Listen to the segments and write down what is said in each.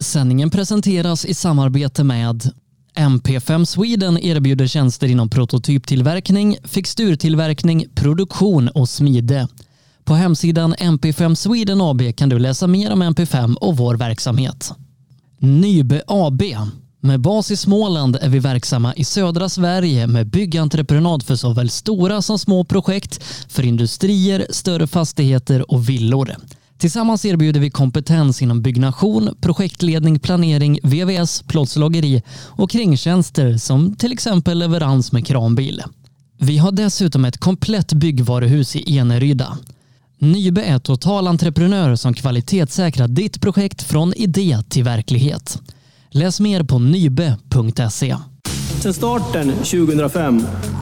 Sändningen presenteras i samarbete med MP5 Sweden erbjuder tjänster inom prototyptillverkning, fixturtillverkning, produktion och smide. På hemsidan MP5 Sweden AB kan du läsa mer om MP5 och vår verksamhet. Nybe AB. Med bas i Småland är vi verksamma i södra Sverige med byggentreprenad för såväl stora som små projekt, för industrier, större fastigheter och villor. Tillsammans erbjuder vi kompetens inom byggnation, projektledning, planering, VVS, plåtslageri och kringtjänster som till exempel leverans med kranbil. Vi har dessutom ett komplett byggvaruhus i Eneryda. Nybe är totalentreprenör som kvalitetssäkrar ditt projekt från idé till verklighet. Läs mer på nybe.se. Sedan starten 2005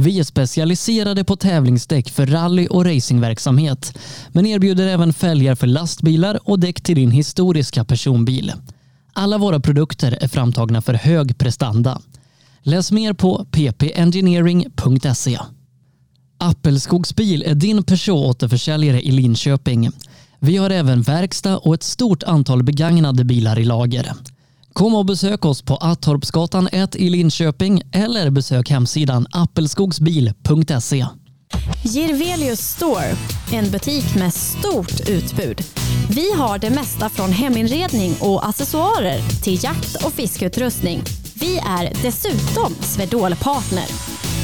Vi är specialiserade på tävlingsdäck för rally och racingverksamhet, men erbjuder även fälgar för lastbilar och däck till din historiska personbil. Alla våra produkter är framtagna för hög prestanda. Läs mer på ppengineering.se. Appelskogsbil är din Peugeot-återförsäljare i Linköping. Vi har även verkstad och ett stort antal begagnade bilar i lager. Kom och besök oss på Attorpsgatan 1 i Linköping eller besök hemsidan appelskogsbil.se. Girvelius Store, en butik med stort utbud. Vi har det mesta från heminredning och accessoarer till jakt och fiskeutrustning. Vi är dessutom Swedol-partner.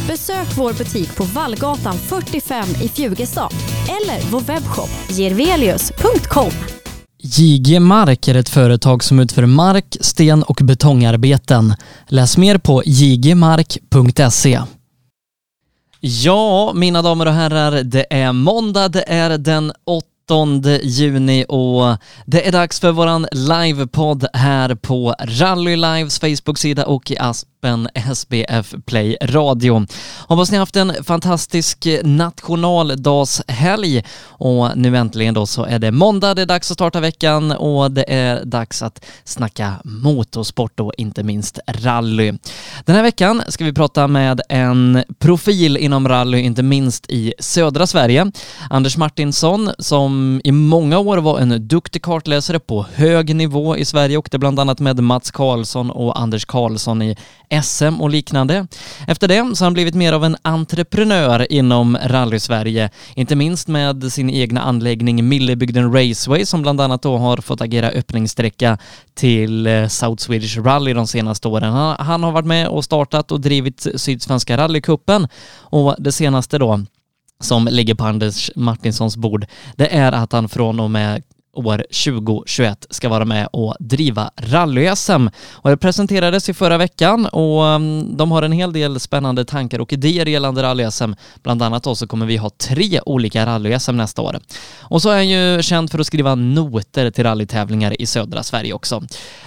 Besök vår butik på Vallgatan 45 i Fjugestad eller vår webbshop girvelius.com. JG Mark är ett företag som utför mark, sten och betongarbeten. Läs mer på jgmark.se. Ja, mina damer och herrar, det är måndag, det är den 8 juni och det är dags för våran livepodd här på Rally Lives Facebook-sida och i Asp appen SBF Play Radio. Hoppas ni haft en fantastisk eh, nationaldagshelg och nu äntligen då så är det måndag, det är dags att starta veckan och det är dags att snacka motorsport och inte minst rally. Den här veckan ska vi prata med en profil inom rally, inte minst i södra Sverige. Anders Martinsson som i många år var en duktig kartläsare på hög nivå i Sverige, åkte bland annat med Mats Karlsson och Anders Karlsson i SM och liknande. Efter det så har han blivit mer av en entreprenör inom rally-Sverige, inte minst med sin egna anläggning Millebygden Raceway som bland annat då har fått agera öppningssträcka till eh, South Swedish Rally de senaste åren. Han, har varit med och startat och drivit Sydsvenska rallycupen och det senaste då som ligger på Anders Martinssons bord, det är att han från och med år 2021 ska vara med och driva rally-SM. Och det presenterades i förra veckan och mm, de har en hel del spännande tankar och idéer gällande rally-SM. Bland annat då så kommer vi ha tre olika rally-SM nästa år. Och så är han ju känd för att skriva noter till rallytävlingar i södra Sverige också.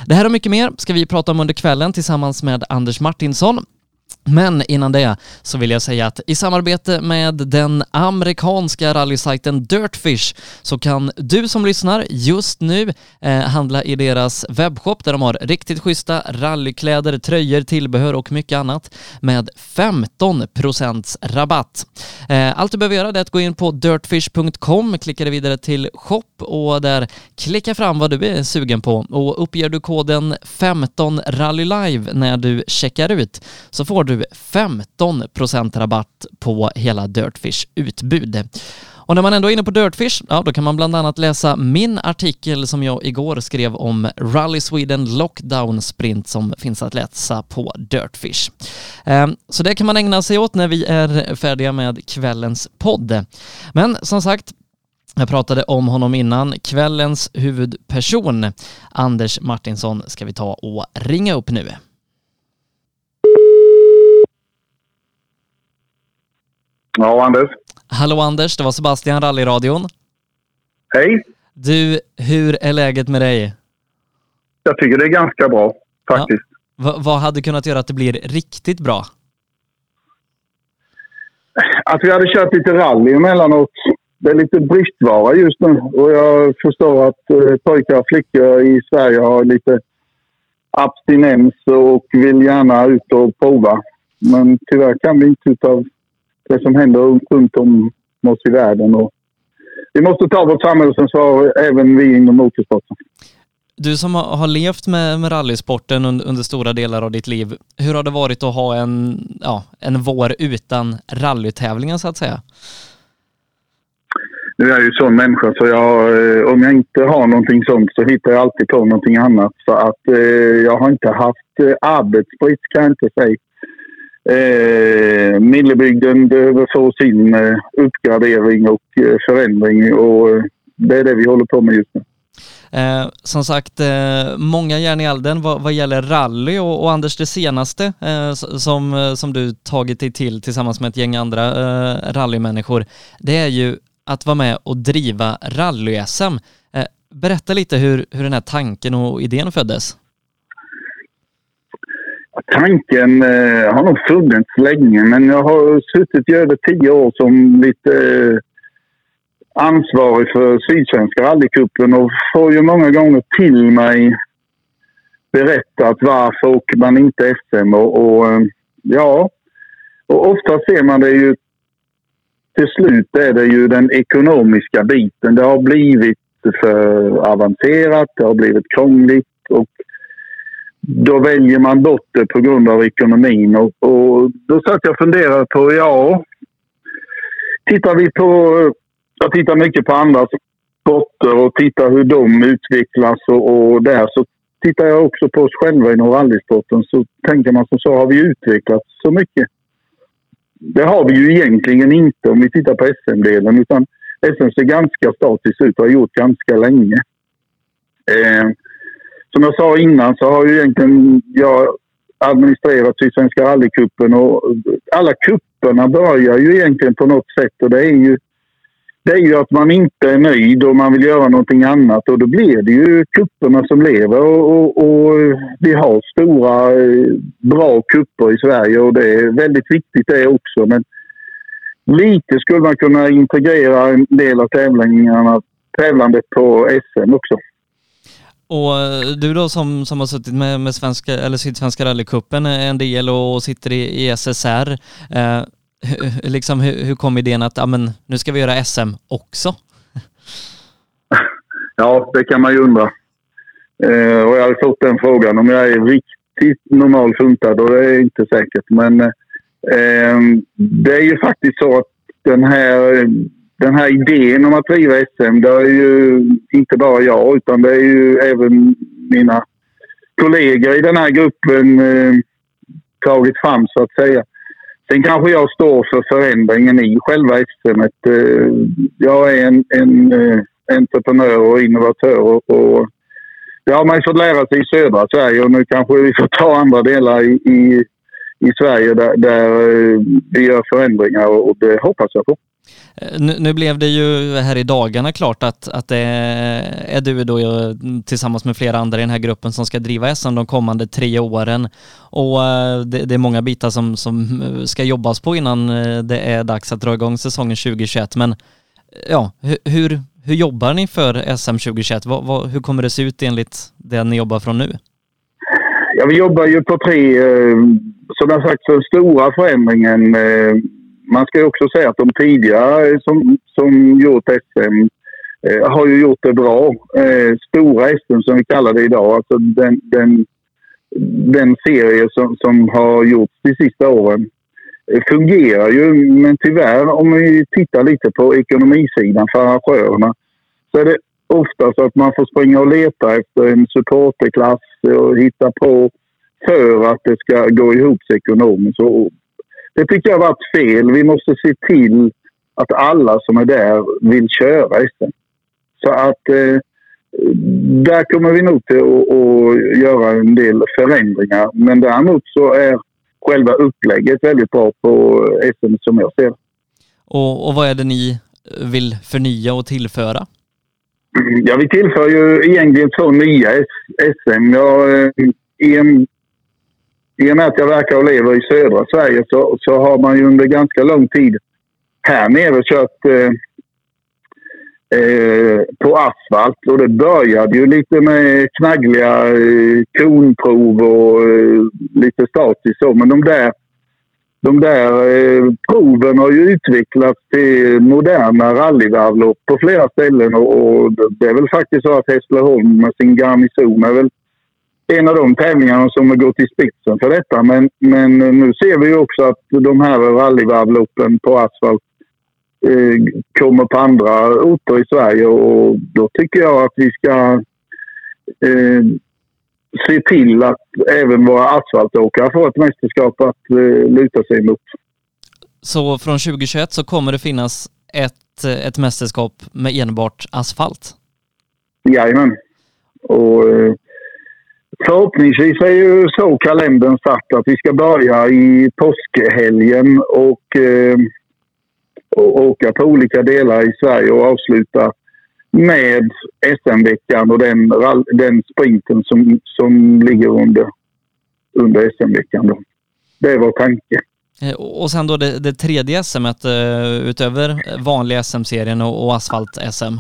Det här och mycket mer ska vi prata om under kvällen tillsammans med Anders Martinsson men innan det så vill jag säga att i samarbete med den amerikanska rallysajten Dirtfish så kan du som lyssnar just nu eh, handla i deras webbshop där de har riktigt schyssta rallykläder, tröjor, tillbehör och mycket annat med 15 rabatt. Eh, allt du behöver göra är att gå in på dirtfish.com, klicka dig vidare till shop och där klicka fram vad du är sugen på och uppger du koden 15 rallylive när du checkar ut så får du 15% rabatt på hela Dirtfish utbud. Och när man ändå är inne på Dirtfish, ja då kan man bland annat läsa min artikel som jag igår skrev om Rally Sweden Lockdown Sprint som finns att läsa på Dirtfish. Ehm, så det kan man ägna sig åt när vi är färdiga med kvällens podd. Men som sagt, jag pratade om honom innan. Kvällens huvudperson, Anders Martinsson, ska vi ta och ringa upp nu. Ja, Anders. Hallå Anders, det var Sebastian, Rallyradion. Hej. Du, hur är läget med dig? Jag tycker det är ganska bra. faktiskt. Ja. vad hade kunnat göra att det blir riktigt bra? Att vi hade kört lite rally emellanåt. Det är lite bristvara just nu och jag förstår att eh, pojkar och flickor i Sverige har lite abstinens och vill gärna ut och prova. Men tyvärr kan vi inte utav det som händer runt om oss i världen. Och vi måste ta vårt samhällsansvar även vi inom motorsporten. Du som har levt med, med rallysporten under, under, stora delar av ditt liv, hur har det varit att ha en, ja, en vår utan rallytävlingar så att säga? Nu är jag ju sån människa så jag, eh, om jag inte har någonting sånt så hittar jag alltid på någonting annat. Så att eh, jag har inte haft eh, arbetsbrist kan jag inte säga. Eh, Millebygden behöver få sin eh, uppgradering och eh, förändring och eh, det är det vi håller på med just nu. Eh, som sagt, eh, många järn i elden vad, vad gäller rally och, och, Anders det senaste eh, som, eh, som du tagit dig till tillsammans med ett gäng andra eh, rallymänniskor, det är ju att vara med och driva rally-SM. Eh, berätta lite hur, hur den här tanken och idén föddes. Tanken eh, har nog funnits länge men jag har suttit i över tio år som lite eh, ansvarig för Sydsvenska rallycupen och får ju många gånger till mig berättat varför åker man inte SM och, och eh, ja, och ofta ser man det ju till slut är det ju den ekonomiska biten. Det har blivit för avancerat, det har blivit krångligt och då väljer man bort det på grund av ekonomin. Och, och då satt jag och funderade på, ja, tittar vi på... Jag tittar mycket på andra sporter och tittar hur de utvecklas och, och där så tittar jag också på oss själva inom rallysporten så tänker man som så, har vi utvecklats så mycket? Det har vi ju egentligen inte om vi tittar på SM-delen utan SM ser ganska statiskt ut och har gjort ganska länge. Eh, som jag sa innan så har ju egentligen jag administrerat Sydsvenska rallycupen och alla kupperna börjar ju egentligen på något sätt och det är ju det är ju att man inte är nöjd och man vill göra någonting annat och då blir det ju kupperna som lever och, och, och vi har stora eh, bra kupper i Sverige och det är väldigt viktigt det också men lite skulle man kunna integrera en del av tävlingarna, tävlandet på SM också. Och eh, du då som, som har suttit med, med svenska, eller Sydsvenska rallycupen eh, en del och sitter i, i SSR, eh, liksom, hur, hur kom idén att amen, nu ska vi göra SM också? Ja, det kan man ju undra. Eh, och jag har fått den frågan om jag är riktigt normal funtad och det är inte säkert. Men eh, eh det är ju faktiskt så att den här den här idén om att driva SM, det är ju inte bara jag utan det är ju även mina kollegor i den här gruppen eh, tagit fram så att säga. Sen kanske jag står för förändringen i själva SM. Eh, jag är en, en eh, entreprenör och innovatör och, och det har man ju fått lära sig i södra Sverige och nu kanske vi får ta andra delar i, i, i Sverige där, där eh, vi gör förändringar och det hoppas jag på. Eh, nu, nu, blev det ju här i dagarna klart att, att det är du då eh, tillsammans med flera andra i den här gruppen som ska driva SM de kommande tre åren. Och eh, det, det, är många bitar som, som ska jobbas på innan det är dags att dra igång säsongen 2021. Men ja, hur, hur jobbar ni för SM 2021? Vad, vad, hur kommer det se ut enligt det ni jobbar från nu? Ja, vi jobbar ju på tre, som jag sagt, den stora förändringen man ska också säga att de tidigare som, som gjort SM eh, har ju gjort det bra. Eh, stora SM som vi kallar det idag, alltså den, den, den serie som, som har gjorts de sista åren eh, fungerar ju. Men tyvärr om vi tittar lite på ekonomisidan för arrangörerna så är det ofta så att man får springa och leta efter en supporterklass och hitta på för att det ska gå ihop ekonomiskt. Och det tycker jag har varit fel. Vi måste se till att alla som är där vill köra SM. Så att eh, där kommer vi nog till att göra en del förändringar. Men däremot så är själva upplägget väldigt bra på SM som jag ser och, och vad är det ni vill förnya och tillföra? Ja, vi tillför ju egentligen två nya SM. Jag, eh, i, och med att jag verkar och lever i södra Sverige så, så har man ju under ganska lång tid här nere kört eh, eh, på asfalt. Och det började ju lite med knaggliga eh, konprov och eh, lite statiskt så. Men de där, de där eh, proven har ju utvecklats till moderna rallyvarvlopp på flera ställen. Och, och, det är väl faktiskt så att Hässleholm med sin garnison är väl en av de tävlingarna som har gått i spetsen för detta. Men, men nu ser vi ju också att de här rallyvarvloppen på asfalt eh, kommer på andra orter i Sverige och då tycker jag att vi ska eh, se till att även våra asfaltåkare får ett mästerskap att eh, luta sig mot. Så från 2021 så kommer det finnas ett, ett mästerskap med enbart asfalt? Jajamän. Och eh, förhoppningsvis är ju så kalendern satt att vi ska börja i påskhelgen och eh, och åka på olika delar i Sverige och avsluta med SM-veckan och den, den sprinten som, som ligger under, under SM-veckan. Det är vår tanke. Eh, och sen då det, det tredje SM eh, utöver vanliga SM-serien och, och asfalt-SM?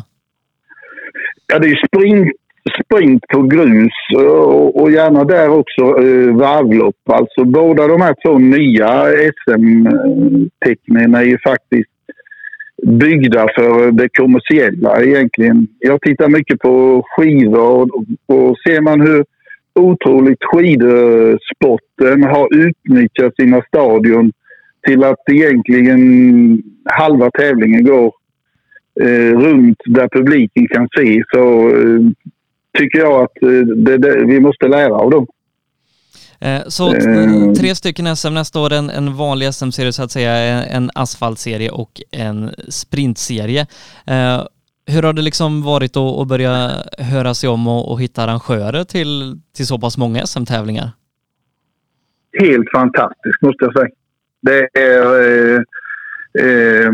Ja, det är sprint, sprint på grus och, och gärna där också eh, varvlopp. Alltså båda de här två nya SM-tecknen är ju faktiskt byggda för det kommersiella egentligen. Jag tittar mycket på skidor och, och ser man hur otroligt skidsporten har utnyttjat sina stadion till att egentligen halva tävlingen går eh, runt där publiken kan se så eh, tycker jag att eh, det, det, vi måste lära av dem. Eh, så mm. tre stycken SM nästa år, en, en vanlig SM-serie så att säga, en asfaltserie och en sprintserie. Eh, hur har det liksom varit att, börja höra sig om och, och hitta arrangörer till, till så pass många SM-tävlingar? Helt fantastiskt måste jag säga. Det är, eh, eh,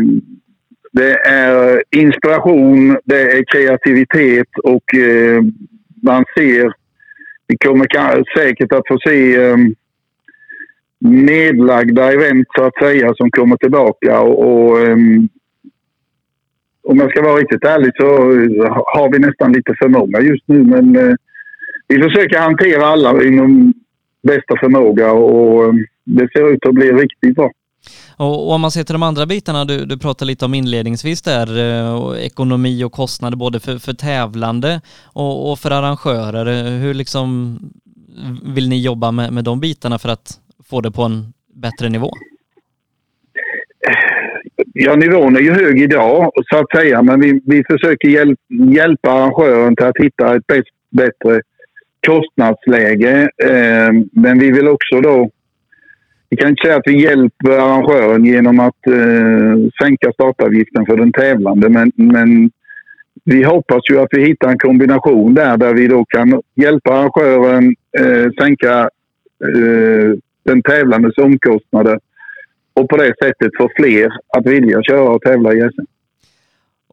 det är inspiration, det är kreativitet och eh, man ser vi kommer säkert att få se um, nedlagda event så att säga som kommer tillbaka. Och, och um, om jag ska vara riktigt ärlig så har vi nästan lite för många just nu. Men uh, vi försöker hantera alla inom bästa förmåga och um, det ser ut att bli riktigt bra. Och, om man ser till de andra bitarna, du, du pratade lite om inledningsvis där, eh, och ekonomi och kostnader både för, för tävlande och, och, för arrangörer. Hur liksom vill ni jobba med, med de bitarna för att få det på en bättre nivå? Ja, nivån är ju hög idag så att säga, men vi, vi försöker hjälp, hjälpa arrangören till att hitta ett bäst, bättre kostnadsläge. Eh, men vi vill också då vi kan inte säga att vi hjälper arrangören genom att eh, sänka startavgiften för den tävlande men, men vi hoppas ju att vi hittar en kombination där, där vi då kan hjälpa arrangören eh, sänka eh, den tävlandes omkostnader och på det sättet få fler att vilja köra och tävla i SM.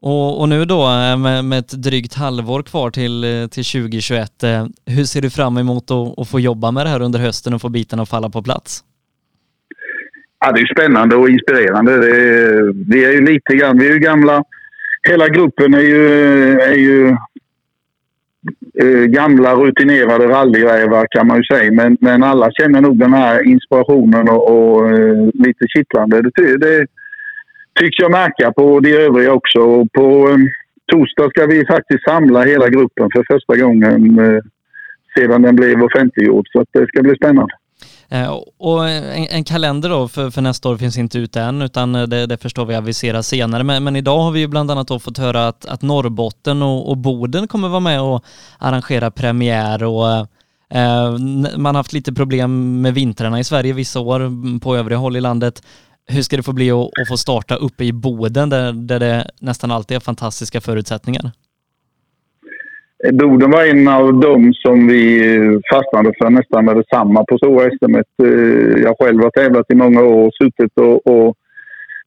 Och, och, nu då eh, med, med, ett drygt halvår kvar till, eh, till 2021, eh, hur ser du fram emot att, att få jobba med det här under hösten och få bitarna att falla på plats? Ja, det är spännande och inspirerande. Är, vi är ju lite grann, vi är ju gamla. Hela gruppen är ju, är ju eh, gamla rutinerade rallyrävar kan man ju säga. Men, men alla känner nog den här inspirationen och, och eh, lite kittlande. Det, det tycks jag märka på de övriga också. Och på eh, torsdag ska vi faktiskt samla hela gruppen för första gången eh, sedan den blev offentliggjord. Så det ska bli spännande. Eh, och en, en, kalender då för, för, nästa år finns inte ute än utan eh, det, det förstår vi aviseras senare. Men, men, idag har vi ju bland annat då fått höra att, att Norrbotten och, och Boden kommer vara med och arrangera premiär och eh, man har haft lite problem med vintrarna i Sverige vissa år mm, på övriga håll i landet. Hur ska det få bli att, att få starta uppe i Boden där, där det nästan alltid är fantastiska förutsättningar? Boden var en av dem som vi fastnade för nästan med detsamma på stora SM. Eh, jag själv har tävlat i många år och suttit och, och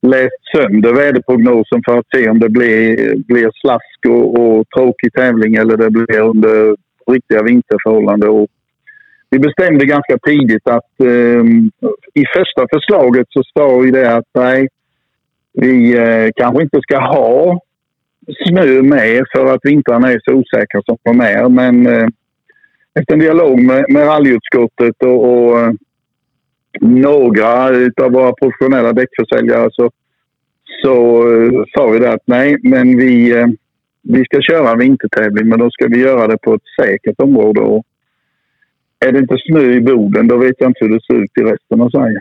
läst sönder väderprognosen för att se om det blir, blir slask och, och tråkig tävling eller det blir under riktiga vinterförhållanden. Och vi bestämde ganska tidigt att eh, i första förslaget så står vi det att nej, vi eh, kanske inte ska ha snö med för att vintrarna är så osäkra som de är. Men eh, efter en dialog med, med rallyutskottet och, och eh, några av våra professionella däckförsäljare så, så eh, sa vi det att nej, men vi, eh, vi ska köra vintertävling men då ska vi göra det på ett säkert område. Och är det inte snö i Boden då vet jag inte hur det ser ut i resten av Sverige.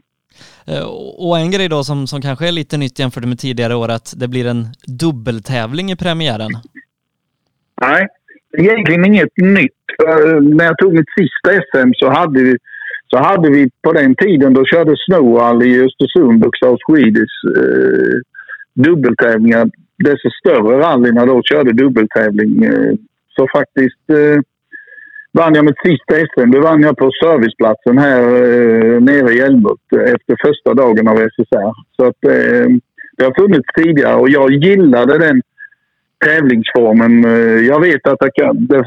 Eh, och en grej då som, som kanske är lite nytt jämfört med tidigare år att det blir en dubbeltävling i premiären. Nej, egentligen inget nytt. Eh, när jag tog mitt sista SM så hade vi, så hade vi på den tiden då körde Snowall i Östersund och South Swedish eh, dubbeltävlingar. Desto större rallyna då körde dubbeltävling. Eh, så faktiskt eh, vann jag mitt sista SM. Det vann jag på serviceplatsen här eh, nere i Älmhult eh, efter första dagen av SSR. Så att, eh, det har funnits tidigare och jag gillade den tävlingsformen. Eh, jag vet att det, kan, det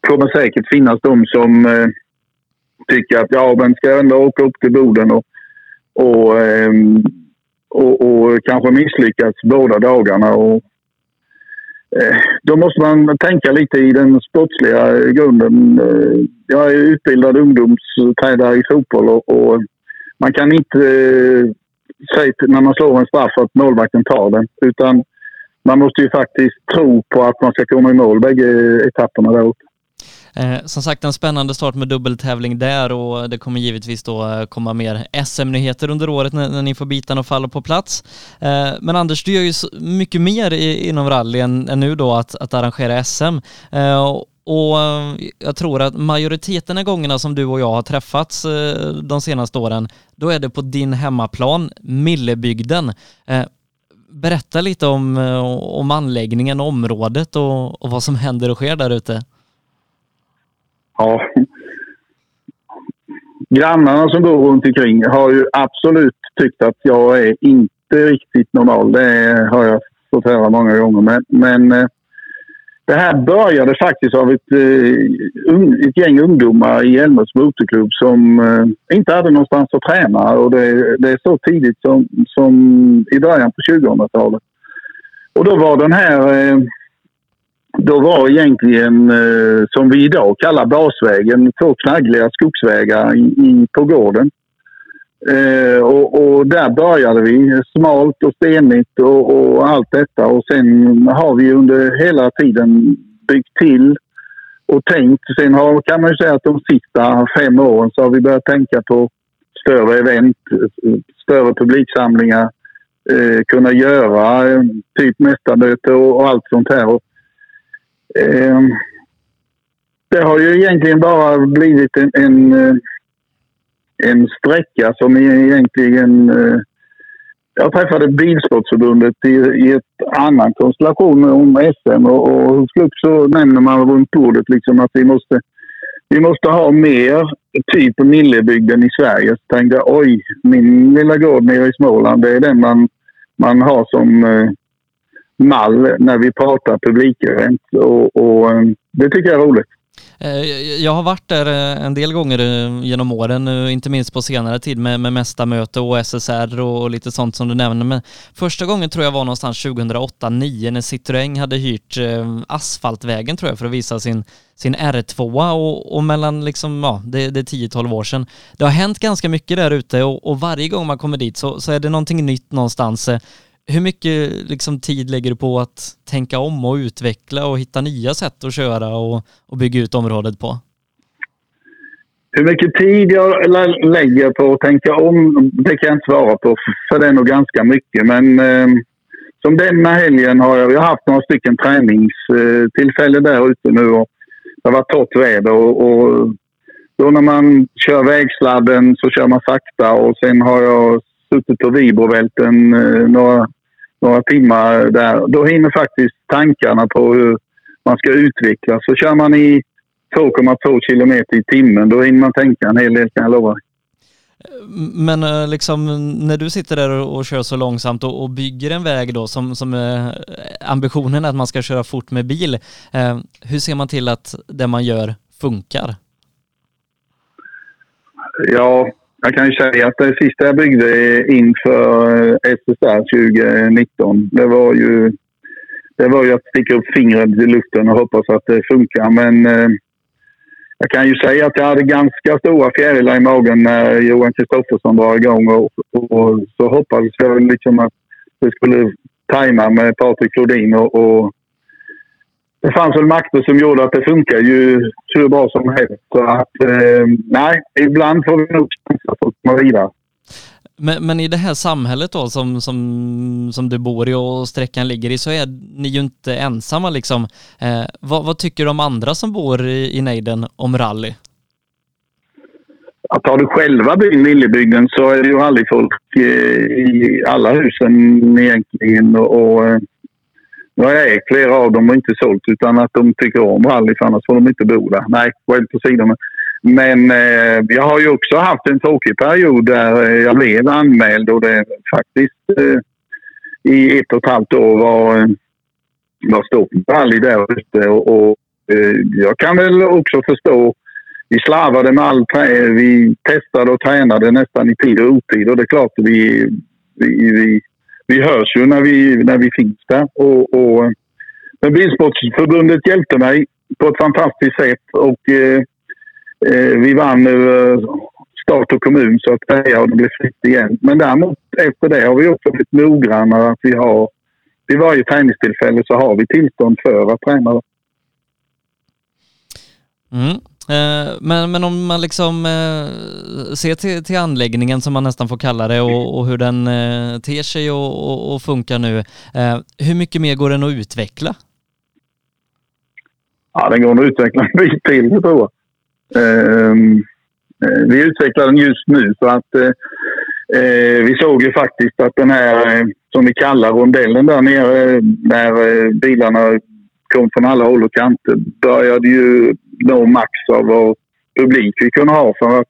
kommer säkert finnas de som eh, tycker att ja, men ska jag ändå åka upp till Boden och, och, eh, och, och kanske misslyckas båda dagarna. Och, Eh, då måste man tänka lite i den sportsliga grunden. Eh, jag är utbildad ungdomstränare i fotboll och, och man kan inte eh, säga när man slår en straff att målvakten tar den. Utan man måste ju faktiskt tro på att man ska komma i mål bägge etapperna där uppe. Eh, som sagt en spännande start med dubbeltävling där och det kommer givetvis då eh, komma mer SM-nyheter under året när, när ni får bitarna och faller på plats. Eh, men Anders, du gör ju mycket mer i, inom rally än, än, nu då att, att arrangera SM. Eh, och eh, jag tror att majoriteten av gångerna som du och jag har träffats eh, de senaste åren, då är det på din hemmaplan, Millebygden. Eh, berätta lite om, eh, om anläggningen, området och, och vad som händer och sker där ute ja, grannarna som bor runt omkring har ju absolut tyckt att jag är inte riktigt normal. Det har jag fått höra många gånger. Men, men eh, det här började faktiskt av ett, eh, ett gäng ungdomar i Älmhults motorklubb som eh, inte hade någonstans att träna. Och det, det är så tidigt som, som i början på 2000-talet. Och då var den här då var egentligen, eh, som vi idag kallar basvägen, två knaggliga skogsvägar i, i, på gården. Eh, och, och, där började vi, smalt och stenigt och, och, allt detta. Och sen har vi under hela tiden byggt till och tänkt. Sen har, kan man ju säga att de sista fem åren så har vi börjat tänka på större event, större publiksamlingar, eh, kunna göra eh, typ mästarmöte och, och allt sånt här. Eh, det har ju egentligen bara blivit en, en, eh, en sträcka som egentligen... Eh, jag träffade Bilsportförbundet i, i ett annan konstellation om SM och, och så nämner man runt bordet liksom att vi måste, vi måste ha mer typ Millebygden i Sverige. Så tänkte jag oj, min lilla gård nere i Småland det är den man, man har som eh, mall när vi pratar publikevent och, och eh, det tycker jag är roligt. Eh, jag har varit där eh, en del gånger genom åren, inte minst på senare tid med, med mästarmöte och SSR och lite sånt som du nämner. Men första gången tror jag var någonstans 2008-2009 när Citroën hade hyrt asfaltvägen tror jag för att visa sin, sin R2 och, och mellan liksom, ja, det, det är 10-12 år sedan. Det har hänt ganska mycket där ute och, och, varje gång man kommer dit så, så är det någonting nytt någonstans hur mycket liksom, tid lägger du på att tänka om och utveckla och hitta nya sätt att köra och, och bygga ut området på? Hur mycket tid jag lägger på att tänka om, det kan jag inte svara på. För det är nog ganska mycket. Men eh, som denna helgen har jag, jag har haft några stycken träningstillfällen där ute nu. Och det har varit torrt väder och, och då när man kör vägsladden så kör man sakta och sen har jag suttit på vibrovält eh, några några timmar där. Då hinner faktiskt tankarna på hur man ska utvecklas. Så kör man i 2,2 kilometer i timmen, då hinner man tänka en hel del kan jag lova men eh, liksom när du sitter där och kör så långsamt och, bygger en väg då som, som eh, ambitionen är att man ska köra fort med bil. Eh, hur ser man till att det man gör funkar? Ja, jag kan ju säga att det sista jag byggde inför SSR 2019, det var ju, det var ju att sticka upp fingret i luften och hoppas att det funkar. Men eh, jag kan ju säga att jag hade ganska stora fjärilar i magen när Johan Kristoffersson drar igång och, och så hoppades jag liksom att det skulle tajma med Patrik Flodin och, och det fanns väl makter som gjorde att det funkar ju hur bra som helst. Så att, eh, nej, ibland får vi nog chansa att komma vidare. Men, men, i det här samhället då som, som, som du bor i och sträckan ligger i så är ni ju inte ensamma liksom. Eh, vad, vad, tycker de andra som bor i, i nejden om rally? Att har du själva byn Lillebygden så är det ju rallyfolk eh, i alla husen egentligen. Och, och eh, nu har jag ägt flera av dem och inte sålt utan att de tycker om rally för annars får de inte bo där. Nej, själv på sidan. Men eh, jag har ju också haft en tråkig period där eh, jag blev anmäld och det faktiskt eh, i ett och ett halvt år var, eh, var stopp rally där ute. Och, och eh, jag kan väl också förstå vi slarvade med allt. Vi testade och tränade nästan i tid och otid och det är klart vi, vi, vi vi hörs ju när vi, när vi finns där. Och, och, men Bilsportförbundet hjälpte mig på ett fantastiskt sätt och eh, eh, vi vann över stat och kommun så att säga och det blev fritt igen. Men däremot efter det har vi också blivit noggrannare att vi har vid varje träningstillfälle så har vi tillstånd för att träna. Mm. Eh, men, men om man liksom eh, ser till, till anläggningen som man nästan får kalla det och, och hur den eh, ter sig och, och, och funkar nu. Hur mycket mer går den att utveckla? Ja, den går att utveckla en bit till tror jag. Ehm, vi utvecklar den just nu för att vi såg ju faktiskt att den här som vi kallar rondellen där nere när bilarna kom från alla håll och kanter började ju nå max av vår publik vi kunde ha. För att,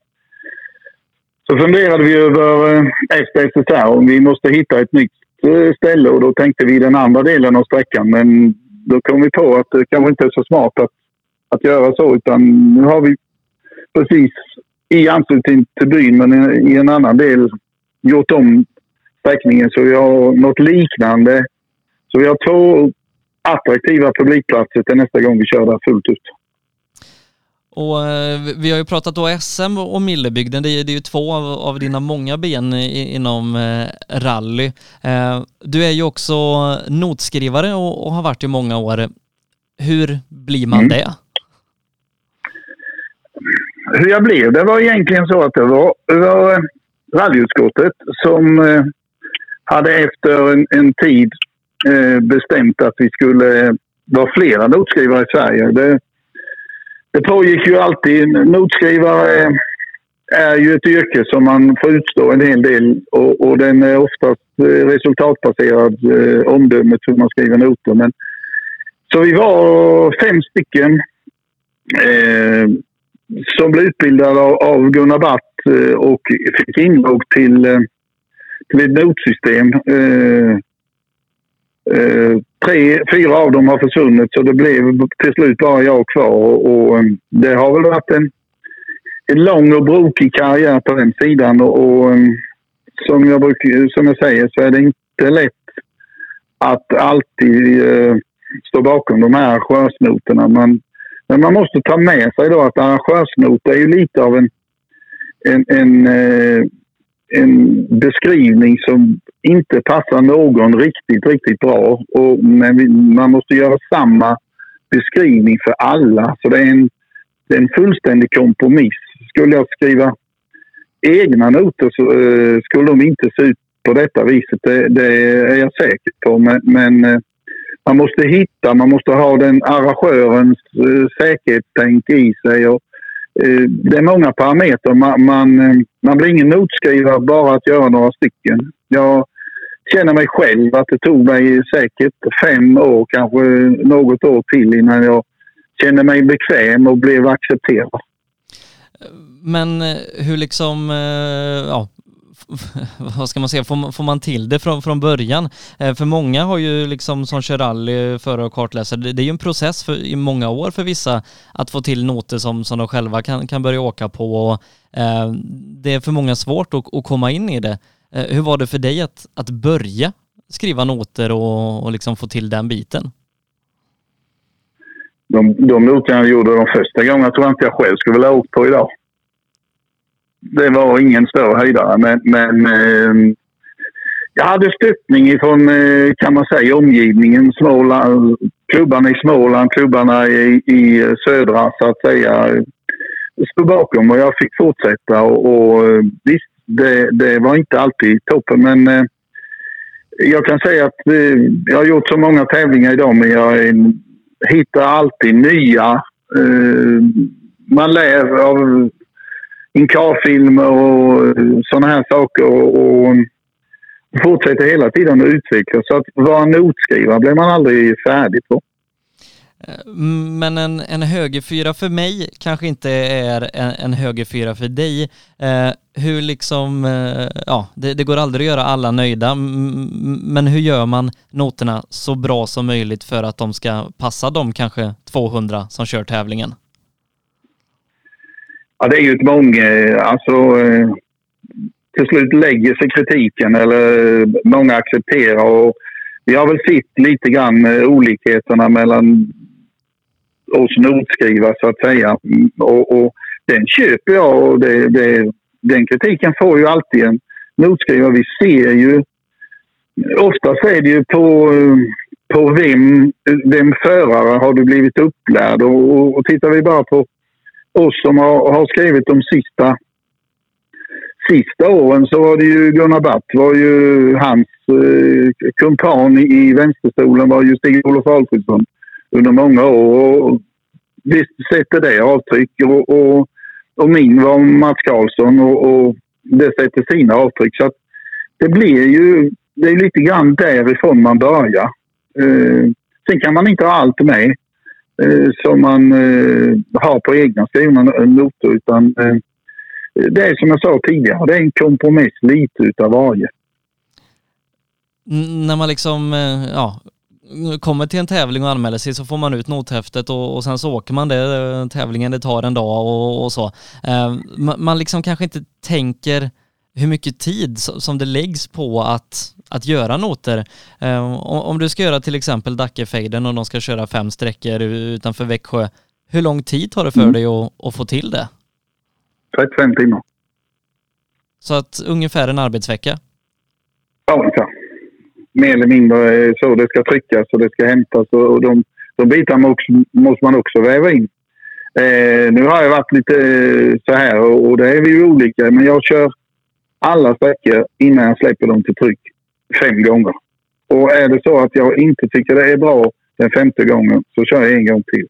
så funderade vi över efter SSR om vi måste hitta ett nytt eh, ställe och då tänkte vi den andra delen av sträckan. Men då kom vi på att det kanske inte är så smart att, att göra så utan nu har vi precis i anslutning till byn men i en annan del gjort om sträckningen så vi har något liknande. Så vi har två attraktiva publikplatser till nästa gång vi kör där fullt ut. Och eh, vi har ju pratat då SM och Millebygden, det är, det är ju två av, av dina många ben i, inom eh, rally. Eh, du är ju också notskrivare och, och, har varit i många år. Hur blir man mm. det? Hur jag blev? Det var egentligen så att det var, det var rallyutskottet som eh, hade efter en, en tid bestämt att vi skulle vara flera notskrivare i Sverige. Det, det pågick ju alltid. Notskrivare eh, är ju ett yrke som man får utstå en hel del och, och den är oftast eh, resultatbaserad, eh, omdömet hur man skriver noter. Men, så vi var fem stycken eh, som blev utbildade av, av Gunnar Batt eh, och fick inlogg till, eh, till ett notsystem. Eh, Eh, tre, fyra av dem har försvunnit så det blev till slut bara jag kvar. Och, och eh, det har väl varit en, en lång och brokig karriär på den sidan. Och, och eh, som, jag brukar, som jag säger så är det inte lätt att alltid eh, stå bakom de här arrangörsnoterna. Man, men man måste ta med sig då att arrangörsnoter är ju lite av en, en, en eh, en beskrivning som inte passar någon riktigt, riktigt bra. Och, men man måste göra samma beskrivning för alla. Så det är en, det är en fullständig kompromiss. Skulle jag skriva egna noter så eh, skulle de inte se ut på detta viset. Det, det är jag säker på. Men, men eh, man måste hitta, man måste ha den arrangörens eh, säkerhetstänk i sig. Och, Eh, det är många parametrar. Man, man, eh, man blir ingen notskrivare bara att göra några stycken. Jag känner mig själv att det tog mig säkert fem år, kanske något år till innan jag kände mig bekväm och blev accepterad. Men eh, hur liksom, ja, vad ska man säga, får, får man till det från, från början? Eh, för många har ju liksom som kör rally, förare och kartläsare, det, det är ju en process för, i många år för vissa att få till noter som, som de själva kan, kan börja åka på. Och, eh, det är för många svårt att, att komma in i det. Eh, hur var det för dig att, att börja skriva noter och, och liksom få till den biten? De, de noterna jag gjorde de första gångerna tror jag inte jag själv skulle vilja åkt på idag det var ingen större höjdare. Men, men eh, jag hade stöttning ifrån, eh, kan man säga, omgivningen. Småland, klubbarna i Småland, klubbarna i, i södra, så att säga. Stod bakom och jag fick fortsätta. Och, och eh, visst, det, det, var inte alltid toppen, men eh, jag kan säga att eh, jag har gjort så många tävlingar idag, men jag hittar alltid nya. Eh, man lär av inkarfilmer och sådana här saker. Och, och fortsätter hela tiden att utvecklas. Så att vara notskrivare blir man aldrig färdig på. Eh, men en, en högerfyra för mig kanske inte är en, en högerfyra för dig. Eh, hur liksom, eh, ja, det, det, går aldrig att göra alla nöjda, men hur gör man noterna så bra som möjligt för att de ska passa de kanske 200 som kör tävlingen? Ja, det är ju ett många... Eh, alltså, eh, till slut lägger sig kritiken eller många accepterar. Och vi har väl sett lite grann eh, olikheterna mellan oss notskrivare så att säga. Och, och den köper jag och det, det, den kritiken får ju alltid en notskrivare. Vi ser ju... Oftast är det ju på, på vem, vem förare har du blivit upplärd och, och tittar vi bara på oss som har, har skrivit de sista, sista åren så var det ju Gunnar Batt var ju hans eh, kumpan i vänsterstolen var ju Stig-Olof Alfredsson under många år. Och visst sätter det avtryck och, och, och min var Mats Karlsson och, och det sätter sina avtryck. Så att det blir ju det är lite grann därifrån man börjar. Eh, sen kan man inte ha allt med Eh, som man eh, har på egna skrivna noter. Utan eh, det är som jag sa tidigare, det är en kompromiss lite utav varje. N när man liksom, eh, ja, kommer till en tävling och anmäler sig så får man ut nothäftet och, och sen så åker man det, eh, tävlingen det tar en dag och, och så. Eh, man liksom kanske inte tänker hur mycket tid som det läggs på att, att göra noter. Eh, om du ska göra till exempel Dackefejden och de ska köra fem sträckor utanför Växjö, hur lång tid tar det för mm. dig att, att få till det? 35 timmar. Så att ungefär en arbetsvecka? Ja, ungefär. Mer eller mindre så. Det ska tryckas och det ska hämtas och de, de bitarna måste man också väva in. Eh, nu har jag varit lite så här och, och det är vi ju olika. Men jag kör alla sträckor innan jag släpper dem till tryck fem gånger. Och är det så att jag inte tycker det är bra den femte gången så kör jag en gång till.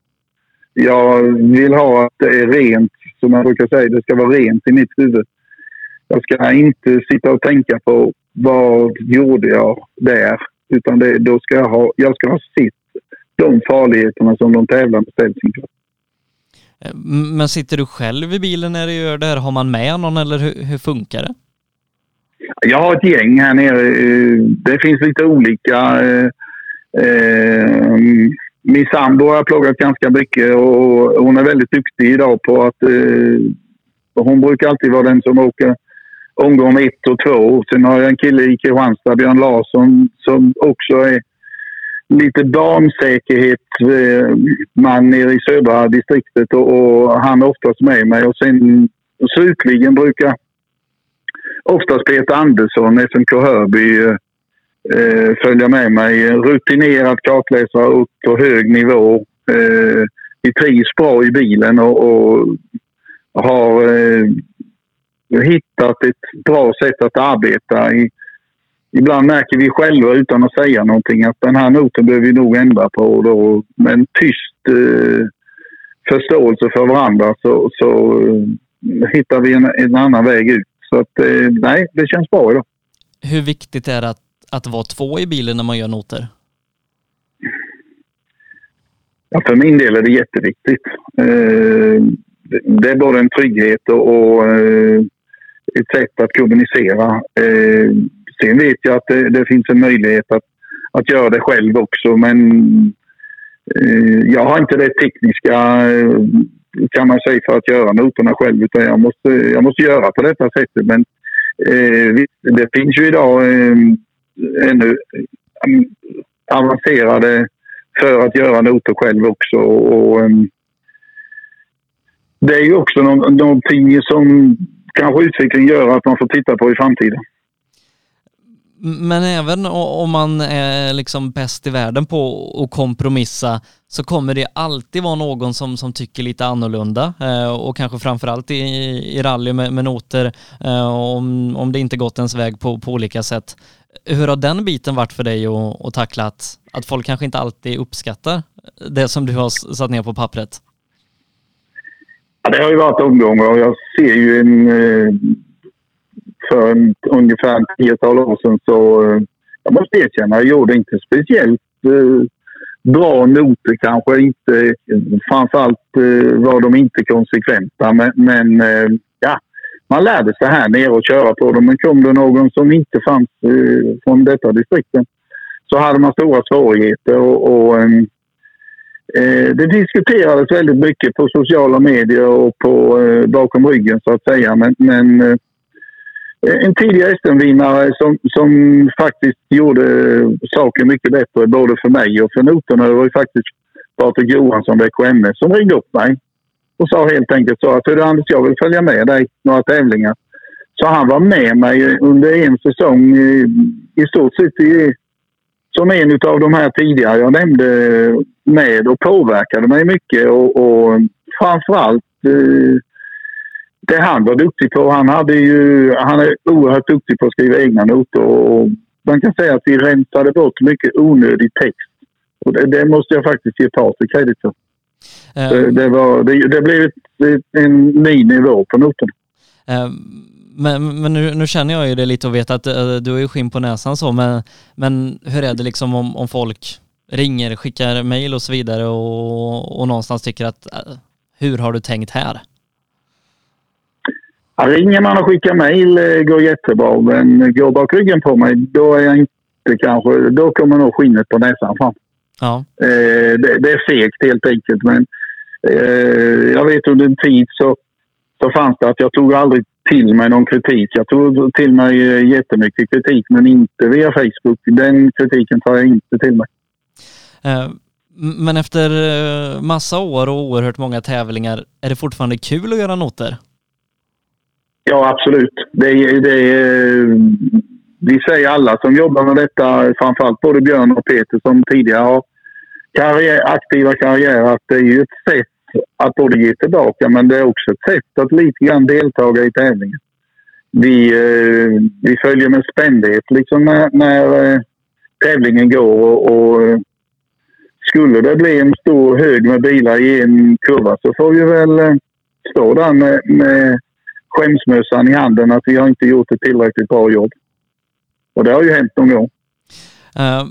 Jag vill ha att det är rent, som man brukar säga. Det ska vara rent i mitt huvud. Jag ska inte sitta och tänka på vad gjorde jag där. Utan det, då ska jag, ha, jag ska ha sett de farligheterna som de tävlande ställs inför. Eh, men sitter du själv i bilen när du gör det här? Har man med någon eller hur, hur funkar det? Jag har ett gäng här nere. Eh, det finns lite olika. Eh, eh, min sambo har pluggat ganska mycket och hon är väldigt duktig idag på att... Hon brukar alltid vara den som åker omgång ett och två. Sen har jag en kille i Kristianstad, Björn Larsson, som också är lite damsäkerhetsman nere i södra distriktet och, och han är oftast med mig. Och sen slutligen brukar oftast Peter Andersson, SMK Hörby, eh, följa med mig. Rutinerad kartläsare upp på hög nivå. Eh, vi trivs bra i bilen och, och har eh, hittat ett bra sätt att arbeta. I, ibland märker vi själva utan att säga någonting att den här noten behöver vi nog ändra på. Då, med en tyst eh, förståelse för varandra så, så eh, hittar vi en, en annan väg ut. Så att, eh, nej, det känns bra idag. Hur viktigt är det att, att vara två i bilen när man gör noter? Ja, för min del är det jätteviktigt. Eh, det är både en trygghet och, eh, vettigt sätt att kommunicera. Sen vet jag att det, finns en möjlighet att, att göra det själv också men jag har inte det tekniska kan man säga för att göra noterna själv utan jag måste, jag måste göra på detta sättet. Men eh, det finns ju idag eh, ännu mm, avancerade för att göra noter själv också. Och, eh, det är ju också någonting som kanske utvecklingen gör att man får titta på i framtiden. Men även om man är liksom bäst i världen på att kompromissa så kommer det alltid vara någon som, som tycker lite annorlunda eh, och kanske framförallt i, i rally med, med noter eh, om, om det inte gått ens väg på, på olika sätt. Hur har den biten varit för dig att, att tackla att, att folk kanske inte alltid uppskattar det som du har satt ner på pappret? Ja, det har ju varit omgångar och jag ser ju en eh, för en, ungefär tiotal år sedan så eh, jag måste erkänna, jag gjorde inte speciellt eh, bra noter kanske. Inte, framförallt eh, var de inte konsekventa men, men eh, ja, man lärde sig här nere att köra på dem. Men kom det någon som inte fanns eh, från detta distrikten så hade man stora svårigheter. Och, och eh, eh, det diskuterades väldigt mycket på sociala medier och på, eh, bakom ryggen så att säga. Men, men eh, Eh, en tidigare SM-vinnare som, som faktiskt gjorde saker mycket bättre både för mig och för noterna. Det var ju faktiskt Patrik Johansson, VKMS, som ringde upp mig och sa helt enkelt så att du Anders, jag vill följa med dig några tävlingar. Så han var med mig under en säsong i, i stort sett i, som en av de här tidigare jag nämnde med och påverkade mig mycket och, och framförallt eh, det han var duktig på. Han, hade ju, han är oerhört duktig på att skriva egna noter och man kan säga att vi rensade bort mycket onödig text. Och det, det måste jag faktiskt ge Patrik kredit för. Uh, det, det, var, det, det blev en ny nivå på noterna. Uh, men, men nu, nu, känner jag ju det lite och vet att uh, du har ju skinn på näsan så, men, men hur är det liksom om, om folk ringer, skickar mejl och så vidare och, och någonstans tycker att hur har du tänkt här? Ringer man och skickar mejl går jättebra, men går bak ryggen på mig då är jag inte kanske, då kommer nog skinnet på näsan fram. Ja. Eh, det, det, är fegt helt enkelt. Men eh, jag vet under en tid så, så fanns det att jag tog aldrig till mig någon kritik. Jag tog till mig eh, jättemycket kritik men inte via Facebook. Den kritiken tar jag inte till mig. Men efter massa år och oerhört många tävlingar, är det fortfarande kul att göra noter? Ja, absolut. Det, det, eh, vi säger alla som jobbar med detta, framförallt både Björn och Peter som tidigare har karriär, aktiva karriärer, att det är ju ett sätt att både ge tillbaka men det är också ett sätt att lite grann deltaga i tävlingen. Vi, eh, vi följer med spändhet liksom när, när eh, tävlingen går och, och skulle det bli en stor hög med bilar i en kurva så får vi väl stå där med, med skämsmössan i handen att vi har inte gjort ett tillräckligt bra jobb. Och det har ju hänt någon gång. Uh,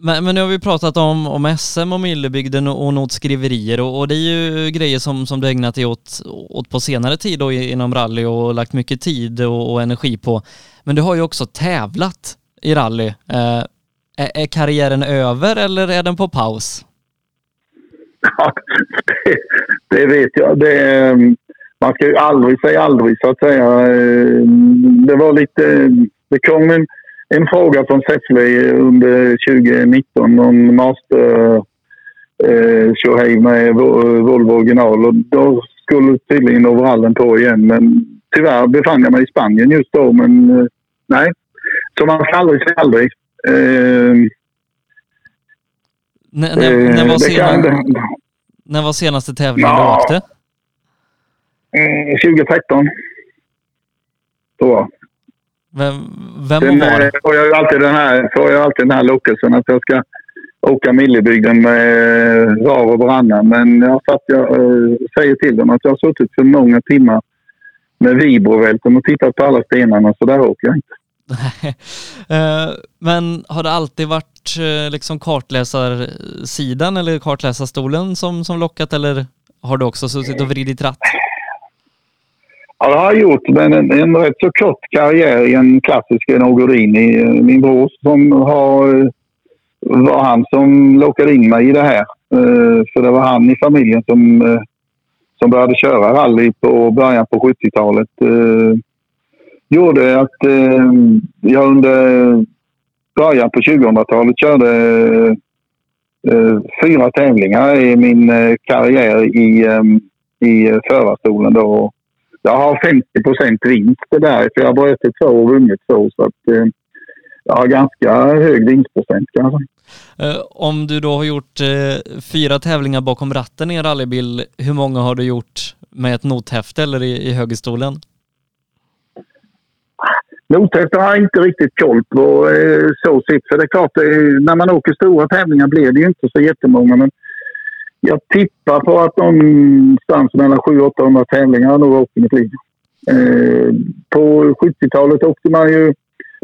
men, men nu har vi pratat om, om SM och Millebygden och, och notskriverier och, och, det är ju grejer som, som du ägnat dig åt, åt på senare tid då inom rally och lagt mycket tid och, och energi på. Men du har ju också tävlat i rally. Uh, är, är karriären över eller är den på paus? Ja, det, det vet jag. Det, man ska ju aldrig säga aldrig så att säga. Det var lite... Det kom en en fråga från Säffle under 2019 om master eh, med Volvo original och då skulle tydligen overallen på igen. Men tyvärr befann jag mig i Spanien just då. Men eh, nej, så man ska aldrig säga aldrig. Eh, när, när, när, var sen, kan, när var senaste tävlingen ja, du åkte? 2013. Då. Vem, vem Sen, var det? Får jag alltid den här, får jag alltid den här lockelsen att jag ska åka Millebygden med var och varannan. Men jag, satt, jag säger till dem att jag har suttit för många timmar med vibrobälten och tittat på alla stenarna så där åker jag inte. Eh, men har det alltid varit eh, liksom kartläsarsidan eller kartläsarstolen som, som lockat eller har du också suttit och vridit ratt? Ja, det har jag gjort, men en, en rätt så kort karriär i en klassisk Nogorini. Eh, min bror som har, eh, var han som lockade in mig i det här. Eh, för det var han i familjen som, som började köra rally på början på 70-talet. Gjorde att jag under början på 2000-talet körde fyra tävlingar i min karriär i, i förarstolen. Då jag har 50 procent vinst där. För jag har brutit två och vunnit två. Så att, eh, jag har ganska hög vinstprocent kanske. Eh, om du då har gjort eh, fyra tävlingar bakom ratten i en rallybil, hur många har du gjort med ett nothäfte eller i, i högerstolen? Nothäfte har jag inte riktigt koll på eh, så sett. För det är klart, eh, när man åker stora tävlingar blir det ju inte så jättemånga. Men jag tippar på att någonstans mellan 700-800 tävlingar har nog åkt i mitt liv. Eh, på 70-talet åkte man ju...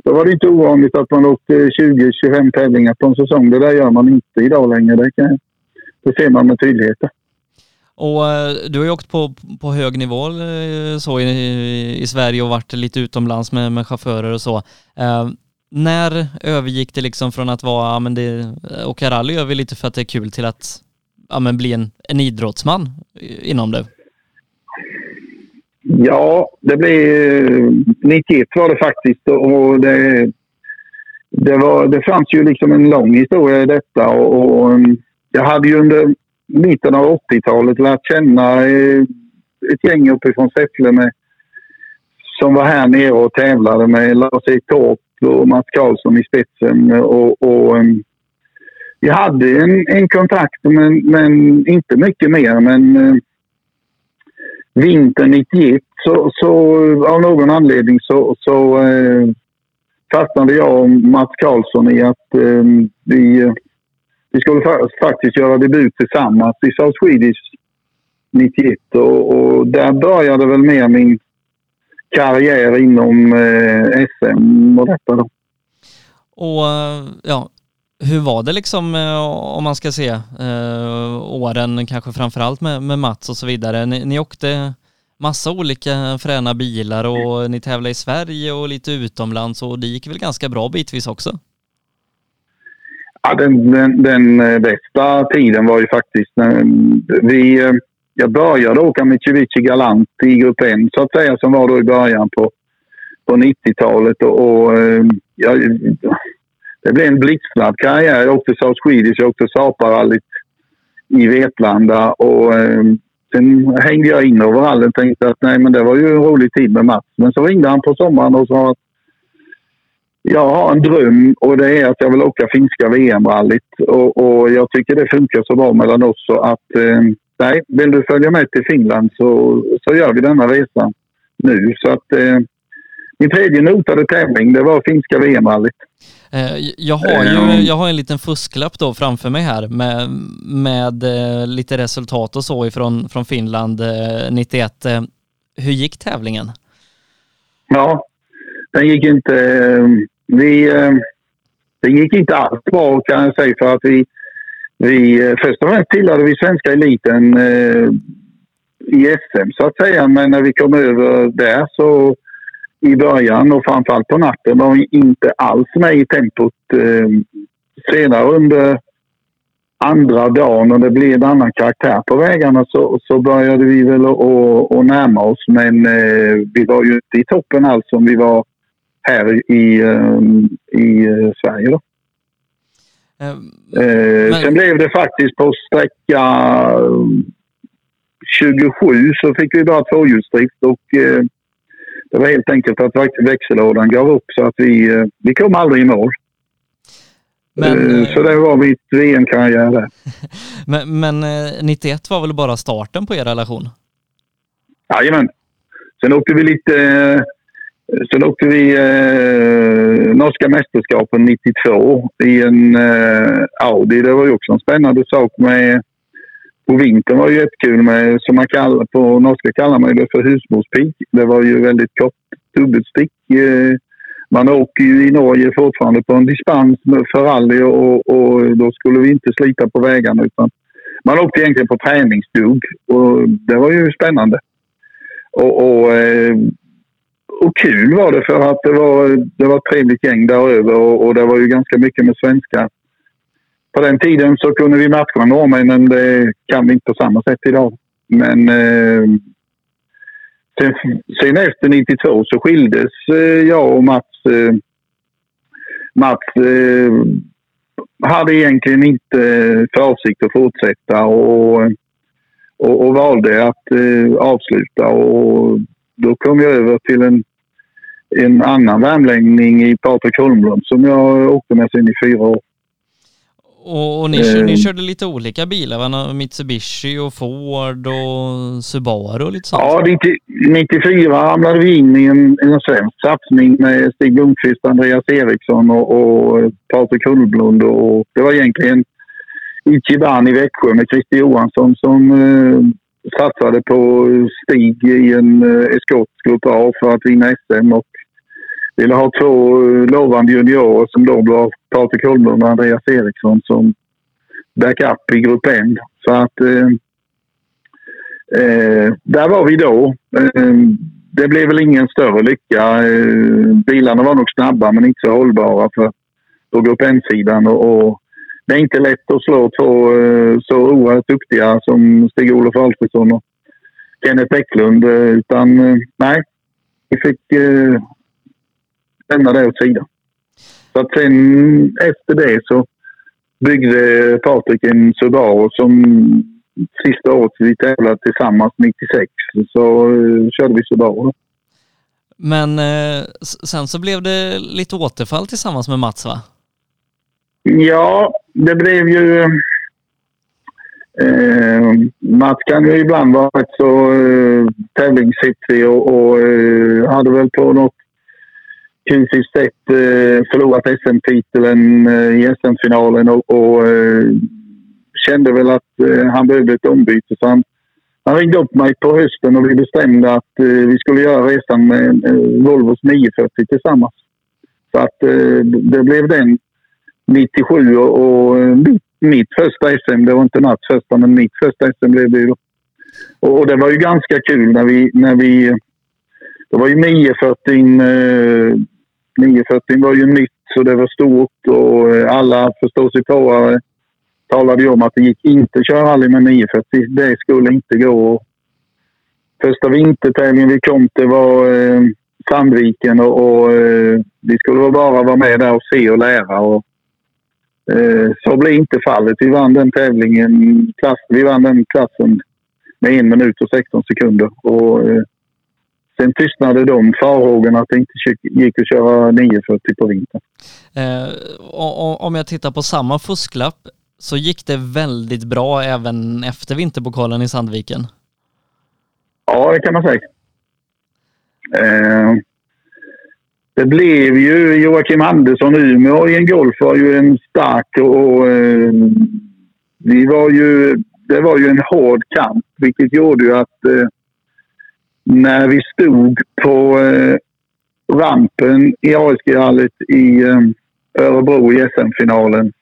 Då var det inte ovanligt att man åkte 20-25 tävlingar på en säsong. Det där gör man inte idag längre. Det, kan, det ser man med tydlighet. Och eh, du har ju åkt på, på hög nivå eh, så i, i Sverige och varit lite utomlands med, med chaufförer och så. Eh, när övergick det liksom från att vara, ja men det, åka rally gör vi lite för att det är kul till att ja, men bli en, en idrottsman inom det? Ja, det blev eh, 91 var det faktiskt och det, det, var, det fanns ju liksom en lång historia i detta och, och um, jag hade ju under mitten av 80-talet lärt känna eh, ett gäng uppifrån Säffle med, som var här nere och tävlade med Lars-Erik Torp och Mats Karlsson i spetsen och, och um, vi hade en, en kontakt, men, men inte mycket mer. Men eh, vintern 91 så, så av någon anledning så, så eh, fastnade jag och Mats Karlsson i att eh, vi, vi skulle faktiskt göra debut tillsammans i South Swedish 91 och, och där började väl mer min karriär inom eh, SM och detta då. Och eh, ja, hur var det liksom eh, om man ska se eh, åren, kanske framförallt med, med Mats och så vidare? Ni, ni åkte massa olika fräna bilar och ni tävlade i Sverige och lite utomlands och det gick väl ganska bra bitvis också? Ja, den, den, den eh, bästa tiden var ju faktiskt när vi... Jag började åka Mitsubishi Galant i grupp N så att säga, som var då i början på, på 90-talet. Och, och jag, det blev en blixtsnabb karriär. Jag åkte South Swedish, jag åkte Saparallyt i Vetlanda och eh, sen hängde jag in överallt och tänkte att nej men det var ju en rolig tid med Mats. Men så ringde han på sommaren och sa att jag har en dröm och det är att jag vill åka finska VM-rallyt och, och, jag tycker det funkar så bra mellan oss så att eh, nej, vill du följa med till Finland så, så gör vi denna resan nu. Så att eh, min tredje notade tävling det var finska VM-rallyt. Eh, jag har ju ehm. jag har en liten fusklapp då framför mig här med, med eh, lite resultat och så ifrån från Finland 91. Eh, hur gick tävlingen? Ja, den gick inte... Vi, det gick inte alls bra kan jag säga för att vi, vi först och främst tillhörde vi svenska eliten i SM så att säga men när vi kom över där så i början och framförallt på natten var inte alls med i tempot. Eh, senare under andra dagen och det blev en annan karaktär på vägarna så, så började vi väl att närma oss men eh, vi var ju inte i toppen alls som vi var här i, eh, i eh, Sverige. Då. Um, men... Sen blev det faktiskt på sträcka 27 så fick vi bara tvåhjulsdrift och det var helt enkelt att växellådan gav upp så att vi, eh, vi kom aldrig i mål. Men, eh, så det var mitt VM-karriär där. men, men 91 eh, var väl bara starten på er relation? Jajamän. Sen åkte vi lite... Sen åkte vi eh, norska mästerskapen 92 i en eh, Audi. Det var ju också en spännande sak med på vintern var det jättekul med, som man kallar, på norska kallar man det för husmorspik. Det var ju väldigt kort dubbelstick. Eh. Man åker ju i Norge fortfarande på en dispens för rally och, och då skulle vi inte slita på vägarna utan man åkte egentligen på träningsdug och det var ju spännande. Och, och, eh, och kul var det för att det var, det var ett trevligt gäng där över och, och det var ju ganska mycket med svenskar på den tiden så kunde vi matcha norrmännen. Det kan vi inte på samma sätt idag. Men eh, sen, sen efter 92 så skildes eh, jag och Mats. Eh, Mats eh, hade egentligen inte för avsikt att fortsätta och, och, och valde att eh, avsluta. Och då kom jag över till en, en annan värmlänning i Patrik Holmlund som jag åkte med sen i fyra år. Och, och ni, eh, ni körde lite olika bilar va? Mitsubishi och Ford och Subaru och lite sånt? Ja, 94 hamnade vi in i en, en svensk satsning med Stig Lundqvist, Andreas Eriksson och, och Patrik Hullblund. Och det var egentligen Ichiban i Växjö med Christer Johansson som eh, satsade på Stig i en eh, eskortgrupp A för att vinna SM. Och ville ha två eh, lovande juniorer som då var Patrik Holmlund och Andreas Eriksson som backup i grupp N. Så att eh, eh, där var vi då. Eh, det blev väl ingen större lycka. Eh, bilarna var nog snabba men inte så hållbara för, på grupp N-sidan. Och, och, det är inte lätt att slå två eh, så oerhört duktiga som Stig-Olof Alfredsson och Kenneth Bäcklund. Eh, utan eh, nej, vi fick lämna det åt sidan. Så att sen efter det så byggde Patrik en Subaru som sista året vi tävlade tillsammans 96 så uh, körde vi Subaru. Men eh, sen så blev det lite återfall tillsammans med Mats va? Ja, det blev ju... Eh, Mats kan ju ibland vara rätt så eh, tävlingshetsig och, och eh, hade väl på något fysiskt sett eh, förlorat SM-titeln eh, i SM-finalen och, och eh, kände väl att eh, han behövde ett ombyte. Så han, han ringde upp mig på hösten och vi bestämde att eh, vi skulle göra resan med eh, Volvos 940 tillsammans. Så att det blev den 97 och, och mitt, mitt första SM. Det var inte Mats första, men mitt första SM blev det ju. Och, och det var ju ganska kul när vi, när vi det var ju 940 940 var ju nytt så det var stort och eh, alla förståsigpåare eh, talade ju om att det gick inte att köra rally med 940. Det skulle inte gå. Första vintertävlingen vi kom till var eh, Sandviken och, och eh, vi skulle bara vara med där och se och lära. Och, eh, så blev inte fallet. Vi vann den tävlingen. Klass, vi vann den klassen med en minut och 16 sekunder. Och, eh, Sen tystnade de farhågorna att det inte gick att köra 940 på vintern. Eh, om jag tittar på samma fusklapp så gick det väldigt bra även efter vinterpokalen i Sandviken? Ja, det kan man säga. Eh, det blev ju Joakim Andersson Umeå i en Golf var ju en stark och eh, vi var ju, det var ju en hård kamp vilket gjorde ju att eh, när vi stod på eh, rampen i ASG-rallyt i eh, Örebro i SM-finalen.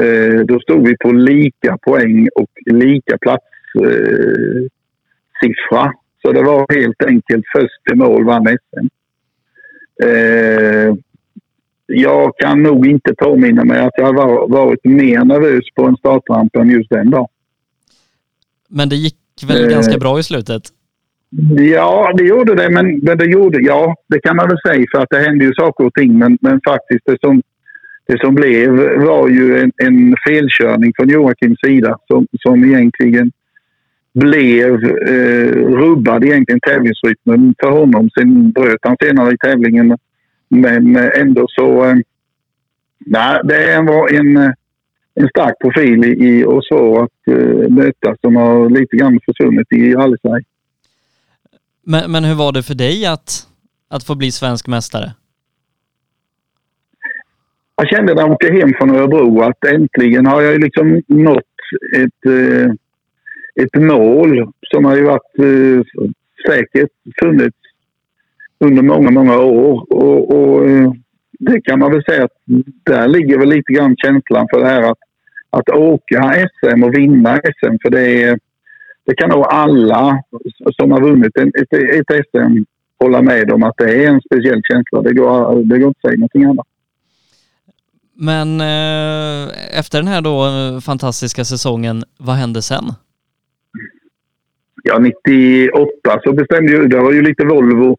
Eh, då stod vi på lika poäng och lika platssiffra. Eh, Så det var helt enkelt först i mål vann SM. Eh, jag kan nog inte påminna mig att jag har varit mer nervös på en startramp än just den dagen. Men det gick väl eh, ganska bra i slutet? Ja, det gjorde det. Men, men det gjorde, ja, det kan man väl säga för att det hände ju saker och ting. Men, men faktiskt det som, det som blev var ju en, en felkörning från Joakims sida som, som egentligen blev eh, rubbad egentligen tävlingsrytmen för honom. Sen bröt han senare i tävlingen. Men ändå så... Eh, nej, det var en, en stark profil i, i och så att eh, möta som har lite grann försvunnit i rally men, men hur var det för dig att, att få bli svensk mästare? Jag kände när jag åkte hem från Örebro att äntligen har jag liksom nått ett, eh, ett mål som har ju varit eh, säkert funnits under många, många år. Och, och, eh, det kan man väl säga att där ligger väl lite grann känslan för det här att, att åka SM och vinna SM. För det är, det kan nog alla som har vunnit ett, ett SM hålla med om att det är en speciell känsla. Det går, det går inte att säga någonting annat. Men eh, efter den här då eh, fantastiska säsongen, vad hände sen? Ja, 98 så bestämde ju, det var ju lite Volvo,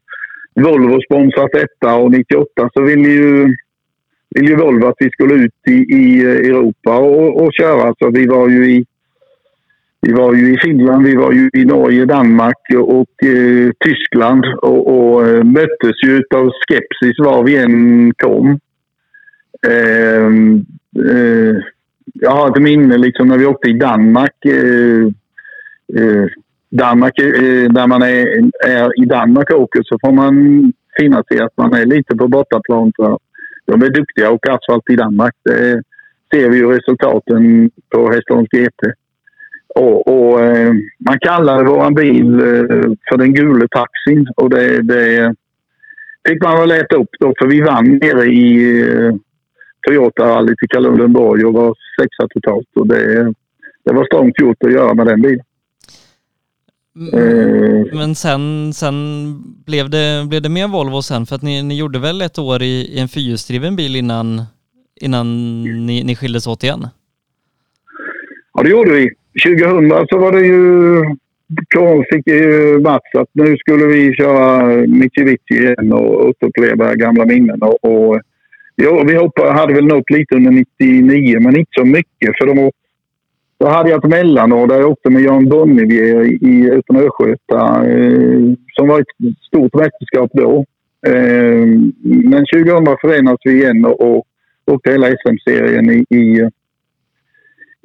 Volvo sponsrat detta och 98 så ville ju, ville ju Volvo att vi skulle ut i, i Europa och, och köra. Så vi var ju i vi var ju i Finland, vi var ju i Norge, Danmark och eh, Tyskland och, och eh, möttes ju av skepsis var vi än kom. Eh, eh, jag har ett minne liksom när vi åkte i Danmark. Eh, eh, Danmark eh, när man är, är, i Danmark och åker så får man finna sig att man är lite på bortaplan. För de är duktiga och asfalt i Danmark. Det ser vi ju resultaten på Hässleholms GP. Och, och eh, man kallade vår bil eh, för den gule taxin och det, det fick man väl äta upp då för vi vann nere i eh, Toyota-rallyt i Kalundborg och var sexa totalt. Och det, det var strångt gjort att göra med den bilen. Mm. Men sen, sen blev, det, blev det mer Volvo sen för att ni, ni gjorde väl ett år i, i en fyrhjulsdriven bil innan, innan ni, ni skildes åt igen? Ja, det gjorde vi. 2000 så var det ju... fick ju Mats att nu skulle vi köra Mitsubishi igen och återuppleva gamla minnen. Och, och ja, vi hoppade, hade väl nått lite under 99, men inte så mycket. För de, då hade jag ett mellanår där jag åkte med Jan Bonnevier i Öppen Östgöta eh, som var ett stort mästerskap då. Eh, men 2000 förenades vi igen och, och åkte hela SM-serien i, i,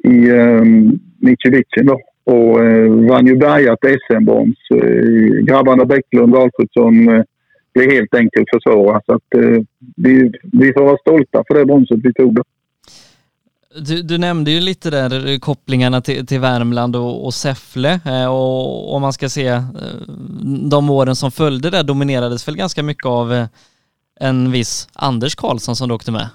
i eh, Mitsubishi då. Och eh, vann ju bergat SM-brons. Eh, grabbarna Bäcklund och Alfredsson eh, blev helt enkelt för svåra. Så att, eh, vi, vi får vara stolta för det bronset vi tog då. Du, du, nämnde ju lite där eh, kopplingarna till, till Värmland och, och Säffle eh, och om man ska se eh, de åren som följde där dominerades väl ganska mycket av en viss Anders Karlsson som du åkte med?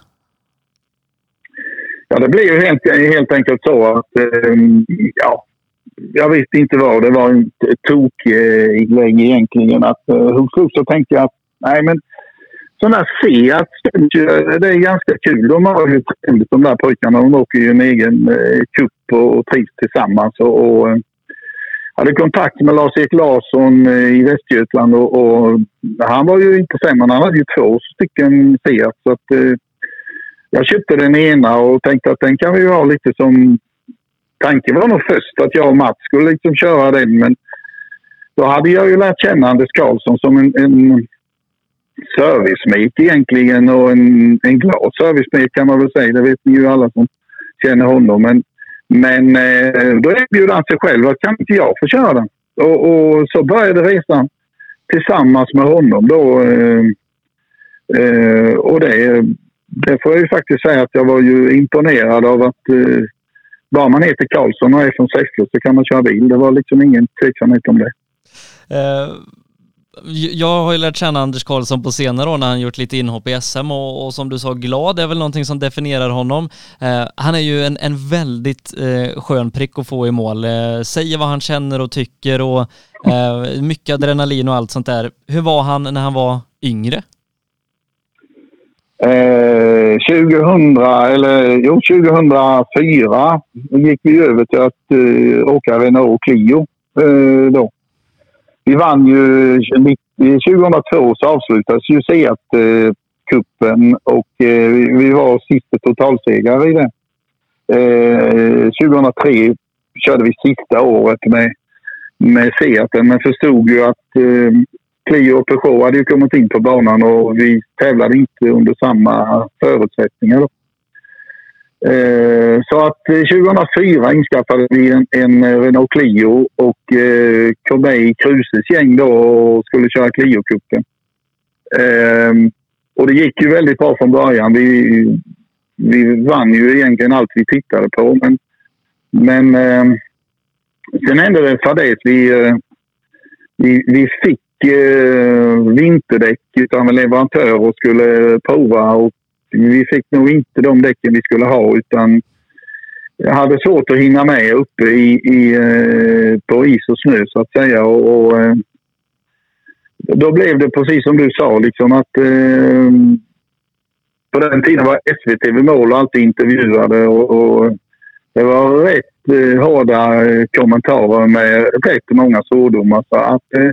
Ja, det blev ju helt, helt enkelt så att ehm, ja, jag visste inte vad det var. Ett eh, egentligen. Att, eh, hos så tänkte jag att nej men sådana Seat det är ganska kul. De har ju trevligt de där pojkarna. De åker ju en egen eh, och, och trivs tillsammans. Och, och eh, hade kontakt med Lars-Erik Larsson eh, i Västergötland och, och, han var ju inte sämre. Han hade ju två stycken Seat. Så att, eh, jag köpte den ena och tänkte att den kan vi ju ha lite som... Tanken var nog först att jag och Mats skulle liksom köra den men då hade jag ju lärt känna Anders Karlsson som en, en servicemek egentligen och en, en glad servicemek kan man väl säga. Det vet ni ju alla som känner honom. Men, men eh, då erbjöd han sig själv att kan inte jag få köra den? Och, och så började resan tillsammans med honom då. Eh, eh, och det, det får jag ju faktiskt säga att jag var ju imponerad av att eh, bara man heter Karlsson och är från Säffle så kan man köra bil. Det var liksom ingen tveksamhet om det. Uh jag har ju lärt känna Anders Karlsson på senare år när han gjort lite inhopp i SM och, och som du sa, glad är väl någonting som definierar honom. Eh, han är ju en, en väldigt eh, skön prick att få i mål. Eh, säger vad han känner och tycker och eh, mycket adrenalin och allt sånt där. Hur var han när han var yngre? Eh, 2000, eller jo 2004 gick vi över till att eh, åka Renault Clio Eh, då. Vi vann ju... 2002 så avslutades ju Seat-cupen och eh, vi var sista totalsegrare i den. Eh, 2003 körde vi sista året med, med Seaten men förstod ju att eh, Clio och Peugeot hade ju kommit in på banan och vi tävlade inte under samma förutsättningar. Då. Eh, så att eh, 2004 inskaffade vi en, en eh, Renault Clio och eh, kom med i Kruses gäng då och skulle köra Clio-cupen. Eh, och det gick ju väldigt bra från början. Vi, vi vann ju egentligen allt vi tittade på. Men, men ehm, sen hände det en fadäs. Vi, eh, vi, vi fick eh, vinterdäck utan en leverantör och skulle prova och vi fick nog inte de däcken vi skulle ha utan jag hade svårt att hinna med uppe i, i, eh, på is och snö så att säga. Och, och eh, då blev det precis som du sa, liksom att eh, på den tiden var SVT vid mål och alltid intervjuade och, och det var rätt eh, hårda kommentarer med rätt många svordomar. Så att eh,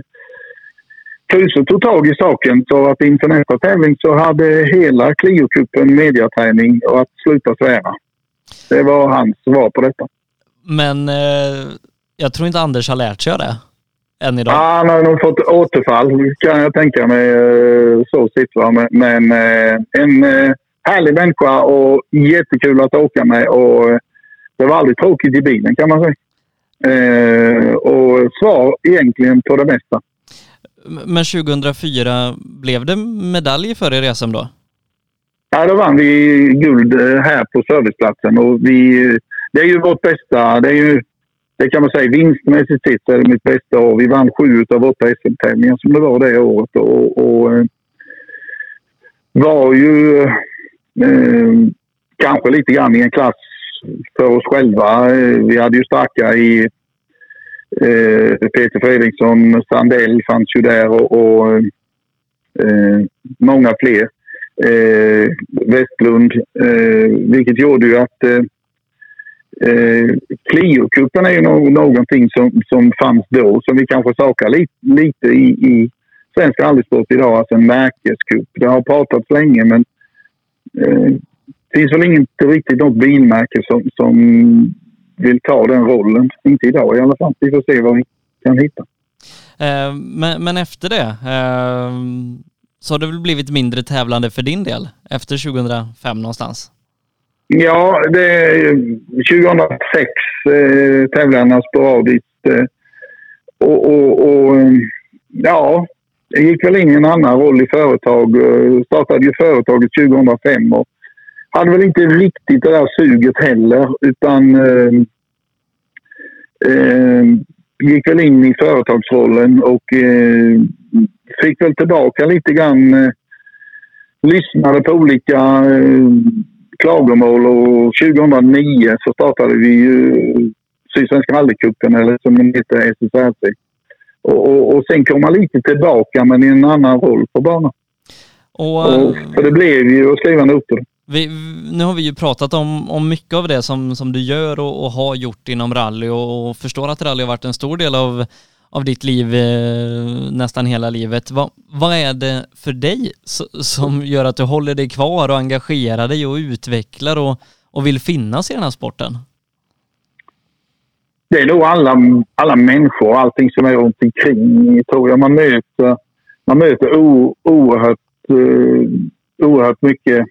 Kruse tog tag i saken så att inför nästa tävling så hade hela Clio-cupen mediaträning och att sluta svära. Det var hans svar på detta. Men eh, jag tror inte Anders har lärt sig av det än idag. Ja, han har nog fått återfall kan jag tänka mig. Eh, så sitter Men, men eh, en eh, härlig människa och jättekul att åka med. Och det var aldrig tråkigt i bilen kan man säga. Och svar egentligen på det mesta. Men 2004, blev det medalj för er i SM då? Ja, då vann vi guld eh, här på serviceplatsen och vi, det är ju vårt bästa. Det är ju det kan man säga vinstmässigt sett är det mitt bästa år. Vi vann sju av åtta SM-tävlingar som det var det året. Och, och eh, var ju eh, kanske lite grann i en klass för oss själva. Eh, vi hade ju starka i eh, Peter Fredriksson, Sandell fanns ju där och, och eh, många fler. Eh, Westlund, eh, vilket gjorde ju att Eh, eh Clio-cupen är ju no någonting som, som fanns då som vi kanske saknar li lite i, i svensk rallysport idag, alltså en märkescup. Det har pratats länge men eh, det finns väl inte riktigt något bilmärke som, som vill ta den rollen. Inte idag i alla fall. Vi får se vad vi kan hitta. Eh, men, men, efter det eh, så har det väl blivit mindre tävlande för din del efter 2005 någonstans? Ja, det, 2006 eh, tävlade han sporadiskt. Eh, och, och, och, ja, det gick väl in i en annan roll i företag. Eh, startade ju företaget 2005 och hade väl inte riktigt det där suget heller utan eh, eh, gick väl in i företagsrollen och eh, fick väl tillbaka lite grann. Eh, lyssnade på olika eh, klagomål och 2009 så startade vi ju Sydsvenska rallycupen eller som den heter SSRC. Och, och, och sen kom man lite tillbaka men i en annan roll på banan. Och, och, för det blev ju att skriva noter. Vi, nu har vi ju pratat om, om mycket av det som, som du gör och, och har gjort inom rally och, och förstår att rally har varit en stor del av av ditt liv eh, nästan hela livet. Vad, vad är det för dig som gör att du håller dig kvar och engagerar dig och utvecklar och, och vill finnas i den här sporten? Det är nog alla, alla människor och allting som är runt omkring tror jag. Man möter, man möter o, oerhört, eh, oerhört mycket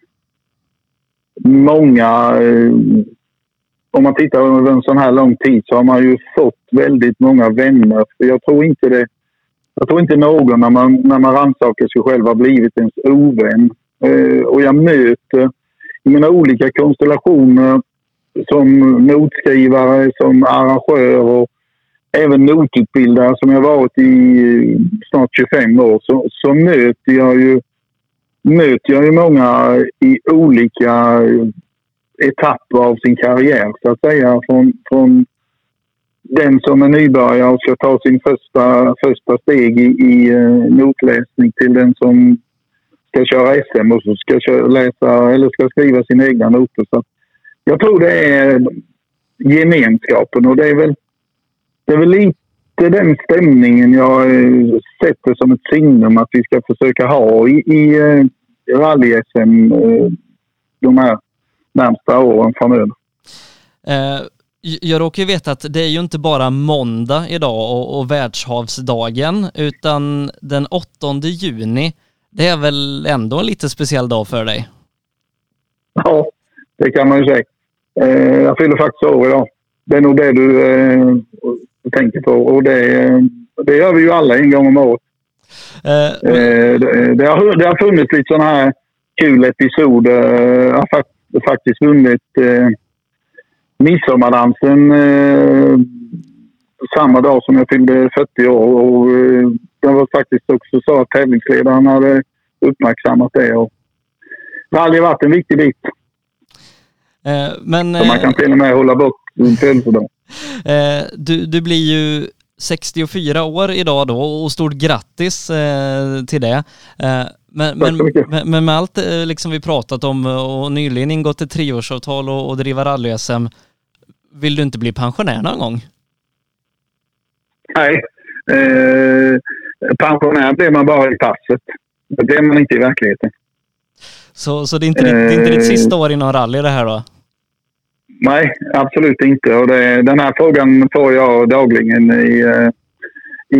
många eh, om man tittar över en sån här lång tid så har man ju fått väldigt många vänner. För jag tror inte det... Jag tror inte någon när man, när man rannsakar sig själv har blivit ens ovän. Eh, och jag möter i mina olika konstellationer som notskrivare, som arrangör och även notutbildare som jag varit i snart 25 år så, så möter jag ju möter jag ju många i olika etapper av sin karriär så att säga. Från, från den som är nybörjare och ska ta sin första, första steg i, i eh, notläsning till den som ska köra SM och så ska köra, läsa eller ska skriva sina egna noter. Så jag tror det är gemenskapen och det är väl, det är väl lite den stämningen jag uh, sätter som ett signum att vi ska försöka ha i, i uh, rally-SM de här närmsta åren framöver. Eh, jag råkar ju veta att det är ju inte bara måndag idag och, och världshavsdagen, utan den 8 juni, det är väl ändå en lite speciell dag för dig? Ja, det kan man ju säga. Eh, jag fyller faktiskt år idag. Det är nog det du eh, tänker på och det, det gör vi ju alla en gång om året. Eh, eh det, det, har, det har funnits lite sådana här kul episoder. Jag har faktiskt vunnit eh, midsommardansen eh, samma dag som jag fyllde 40 år. Och, eh, det var faktiskt också så att tävlingsledaren hade uppmärksammat det. Och rally har varit en viktig bit. Eh, men, Så man kan till och med hålla bort sin födelsedag. Eh, du, du blir ju 64 år idag då och stort grattis eh, till det. Eh, men, men, men, med allt eh, liksom vi pratat om och nyligen ingått ett treårsavtal och, och driva rally-SM, vill du inte bli pensionär någon gång? Nej. Pensionär blir man bara i passet. Det blir man inte i verkligheten. Så, så det, är inte ditt, det är inte ditt sista år inom rally det här då? Nej, absolut inte. Och det, den här frågan får jag dagligen i, eh,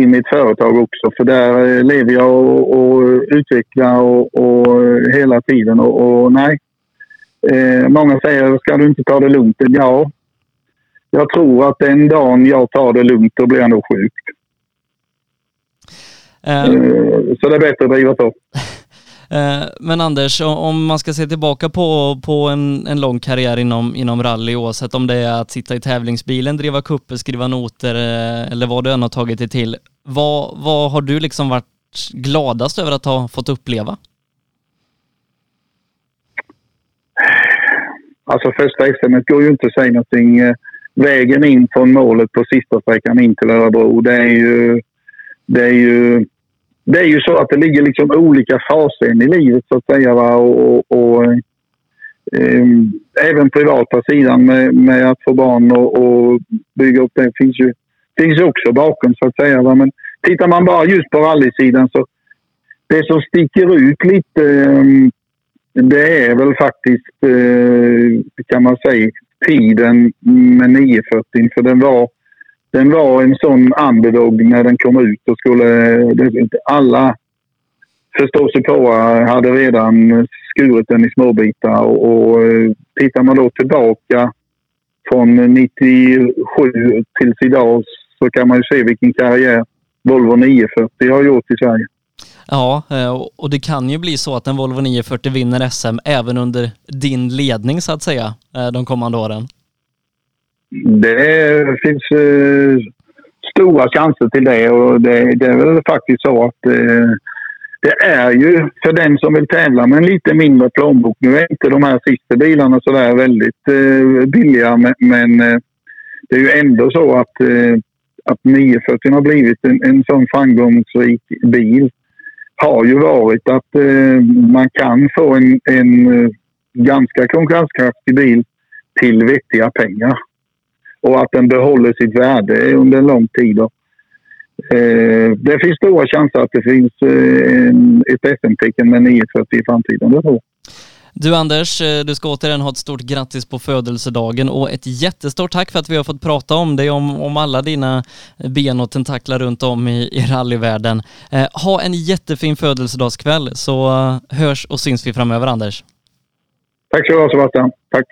i mitt företag också. För där lever jag och, och utvecklar och, och hela tiden. Och, och nej. Eh, många säger, ska du inte ta det lugnt? Ja. Jag tror att den dagen jag tar det lugnt, då blir jag nog sjuk. Um. Så det är bättre att driva på. Eh, men Anders, om man ska se tillbaka på, på en, en lång karriär inom, inom rally, oavsett om det är att sitta i tävlingsbilen, driva kupper, skriva noter eh, eller vad du än har tagit dig till. Vad, vad har du liksom varit gladast över att ha fått uppleva? Alltså första SM går ju inte att säga någonting. Eh, vägen in från målet på sista sträckan in till Örebro, det är ju... Det är ju det är ju så att det ligger liksom olika faser i livet så att säga. Va? Och, och eh, även privata sidan med, med, att få barn och, och bygga upp det finns ju finns också bakom så att säga. Va? Men tittar man bara just på rallysidan så det som sticker ut lite eh, det är väl faktiskt, eh, kan man säga, tiden med 940. För den var den var en sån underdog när den kom ut och skulle... Alla förståsigpåare hade redan skurit den i småbitar och, och eh, tittar man då tillbaka från 97 tills idag så kan man ju se vilken karriär Volvo 940 har gjort i Sverige. Ja, eh, och det kan ju bli så att en Volvo 940 vinner SM även under din ledning så att säga eh, de kommande åren. Det finns eh, stora chanser till det och det, det, är väl faktiskt så att eh, det är ju för den som vill tävla med en lite mindre plånbok. Nu är inte de här sista bilarna så där väldigt eh, billiga men, men eh, det är ju ändå så att, eh, att 940 har blivit en, en sån framgångsrik bil har ju varit att eh, man kan få en, en eh, ganska konkurrenskraftig bil till vettiga pengar och att den behåller sitt värde under en lång tid. Eh, det finns stora chanser att det finns eh, ett SM-tecken med 940 i framtiden, det tror du Anders, eh, du ska återigen ha ett stort grattis på födelsedagen och ett jättestort tack för att vi har fått prata om dig, om, om alla dina ben och tentaklar runt om i, i rallyvärlden. Eh, ha en jättefin födelsedagskväll så hörs och syns vi framöver Anders. Tack så du ha Sebastian. Tack.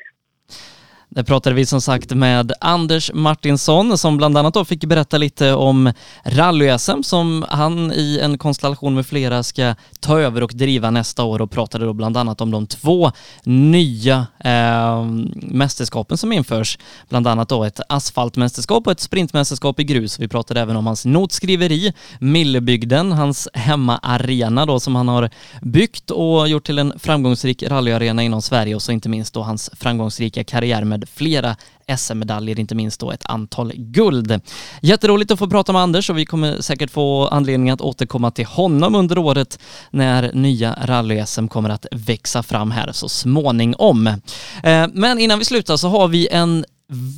Där pratade vi som sagt med Anders Martinsson som bland annat då fick berätta lite om rally-SM som han i en konstellation med flera ska ta över och driva nästa år och pratade då bland annat om de två nya eh, mästerskapen som införs. Bland annat då ett asfaltmästerskap och ett sprintmästerskap i grus. Vi pratade även om hans notskriveri, Millebygden, hans hemmaarena då som han har byggt och gjort till en framgångsrik rallyarena inom Sverige och så inte minst då hans framgångsrika karriär med flera SM-medaljer, inte minst då ett antal guld. Jätteroligt att få prata med Anders och vi kommer säkert få anledning att återkomma till honom under året när nya rally-SM kommer att växa fram här så småningom. Eh, men innan vi slutar så har vi en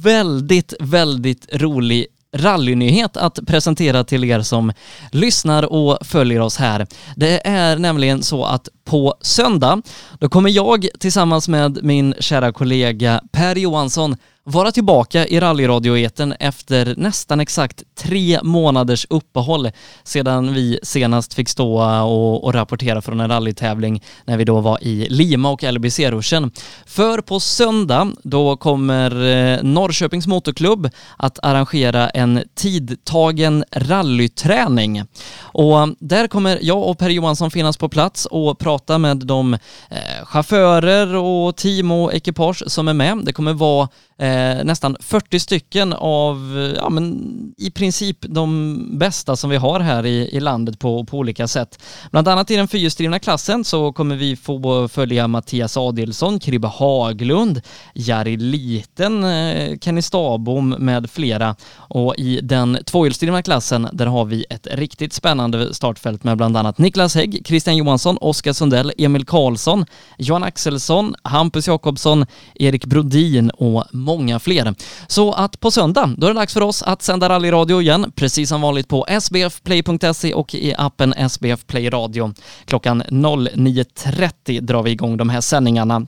väldigt, väldigt rolig rallynyhet att presentera till er som lyssnar och följer oss här. Det är nämligen så att på söndag, då kommer jag tillsammans med min kära kollega Per Johansson vara tillbaka i rallyradioeten efter nästan exakt tre månaders uppehåll sedan vi senast fick stå och, och rapportera från en rallytävling när vi då var i Lima och LBC-ruschen. För på söndag då kommer eh, Norrköpings Motorklubb att arrangera en tidtagen rallyträning och där kommer jag och Per Johansson finnas på plats och prata med de eh, chaufförer och team och ekipage som är med. Det kommer vara eh, nästan 40 stycken av, ja men i princip princip de bästa som vi har här i, i landet på, på olika sätt. Bland annat i den fyrhjulsdrivna klassen så kommer vi få följa Mattias Adelsson, Kribbe Haglund, Jari Liten, eh, Kenny Stabom med flera. Och i den tvåhjulsdrivna klassen där har vi ett riktigt spännande startfält med bland annat Niklas Hägg, Christian Johansson, Oskar Sundell, Emil Karlsson, Johan Axelsson, Hampus Jakobsson, Erik Brodin och många fler. Så att på söndag, då är det dags för oss att sända rallyradio igen, precis som vanligt på sbfplay.se och i appen SBF Play Radio. Klockan 09.30 drar vi igång de här sändningarna.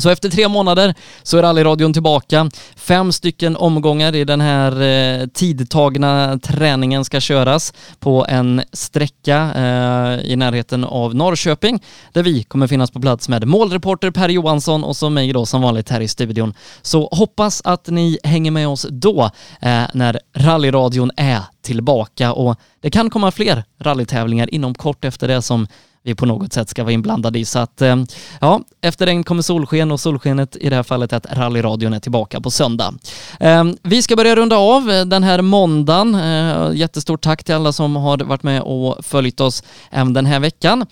Så efter tre månader så är rallyradion tillbaka. Fem stycken omgångar i den här eh, tidtagna träningen ska köras på en sträcka eh, i närheten av Norrköping där vi kommer finnas på plats med målreporter Per Johansson och så mig då som vanligt här i studion. Så hoppas att ni hänger med oss då eh, när rallyradion är tillbaka och det kan komma fler rallytävlingar inom kort efter det som vi på något sätt ska vara inblandade i. Så att eh, ja, efter regn kommer solsken och solskenet i det här fallet är att rallyradion är tillbaka på söndag. Eh, vi ska börja runda av den här måndagen. Eh, jättestort tack till alla som har varit med och följt oss även den här veckan.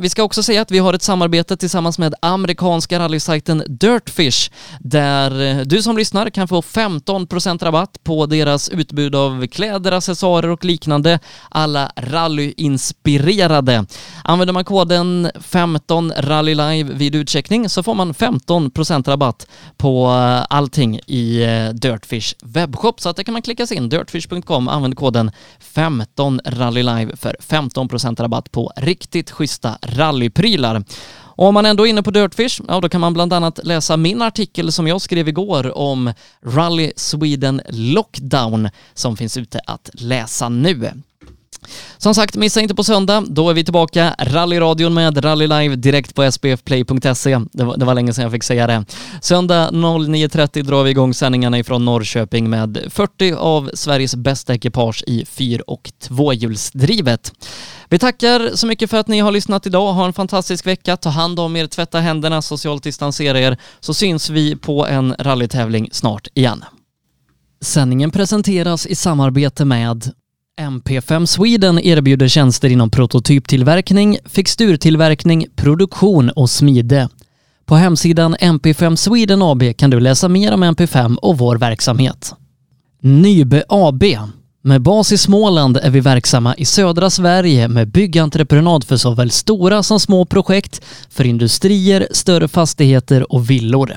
Vi ska också säga att vi har ett samarbete tillsammans med amerikanska rallysajten Dirtfish där du som lyssnar kan få 15% rabatt på deras utbud av kläder, accessoarer och liknande. Alla rallyinspirerade. Använder man koden 15rallylive vid utcheckning så får man 15% rabatt på eh, allting i eh, Dirtfish webbshop. Så att det kan man klicka sig in, dirtfish.com, använd koden 15rallylive för 15% rabatt på riktigt schyssta rallyprylar. Och om man ändå är inne på Dirtfish, ja då kan man bland annat läsa min artikel som jag skrev igår om Rally Sweden Lockdown som finns ute att läsa nu. Som sagt, missa inte på söndag. Då är vi tillbaka. Rallyradion med Rally Live direkt på sbfplay.se. Det var, det var länge sedan jag fick säga det. Söndag 09.30 drar vi igång sändningarna ifrån Norrköping med 40 av Sveriges bästa ekipage i fyr och tvåhjulsdrivet. Vi tackar så mycket för att ni har lyssnat idag. Ha en fantastisk vecka. Ta hand om er, tvätta händerna, socialt distansera er, så syns vi på en rallytävling snart igen. Sändningen presenteras i samarbete med MP5 Sweden erbjuder tjänster inom prototyptillverkning, fixturtillverkning, produktion och smide. På hemsidan MP5 Sweden AB kan du läsa mer om MP5 och vår verksamhet. Nybe AB. Med bas i Småland är vi verksamma i södra Sverige med byggentreprenad för såväl stora som små projekt, för industrier, större fastigheter och villor.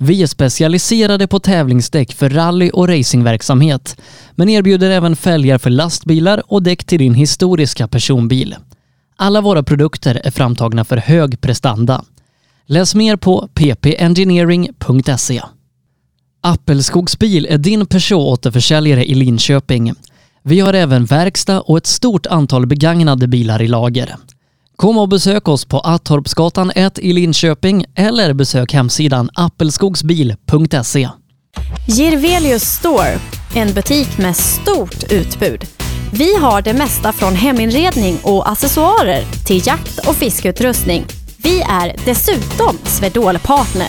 Vi är specialiserade på tävlingsdäck för rally och racingverksamhet, men erbjuder även fälgar för lastbilar och däck till din historiska personbil. Alla våra produkter är framtagna för hög prestanda. Läs mer på ppengineering.se. Appelskogsbil är din Peugeot-återförsäljare i Linköping. Vi har även verkstad och ett stort antal begagnade bilar i lager. Kom och besök oss på Attorpsgatan 1 i Linköping eller besök hemsidan appelskogsbil.se. Girvelius Store, en butik med stort utbud. Vi har det mesta från heminredning och accessoarer till jakt och fiskeutrustning. Vi är dessutom Swedol-partner.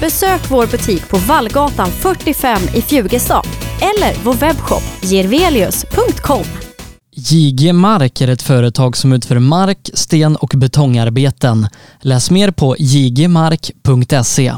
Besök vår butik på Vallgatan 45 i Fjugestad eller vår webbshop girvelius.com. JG Mark är ett företag som utför mark, sten och betongarbeten. Läs mer på jgmark.se.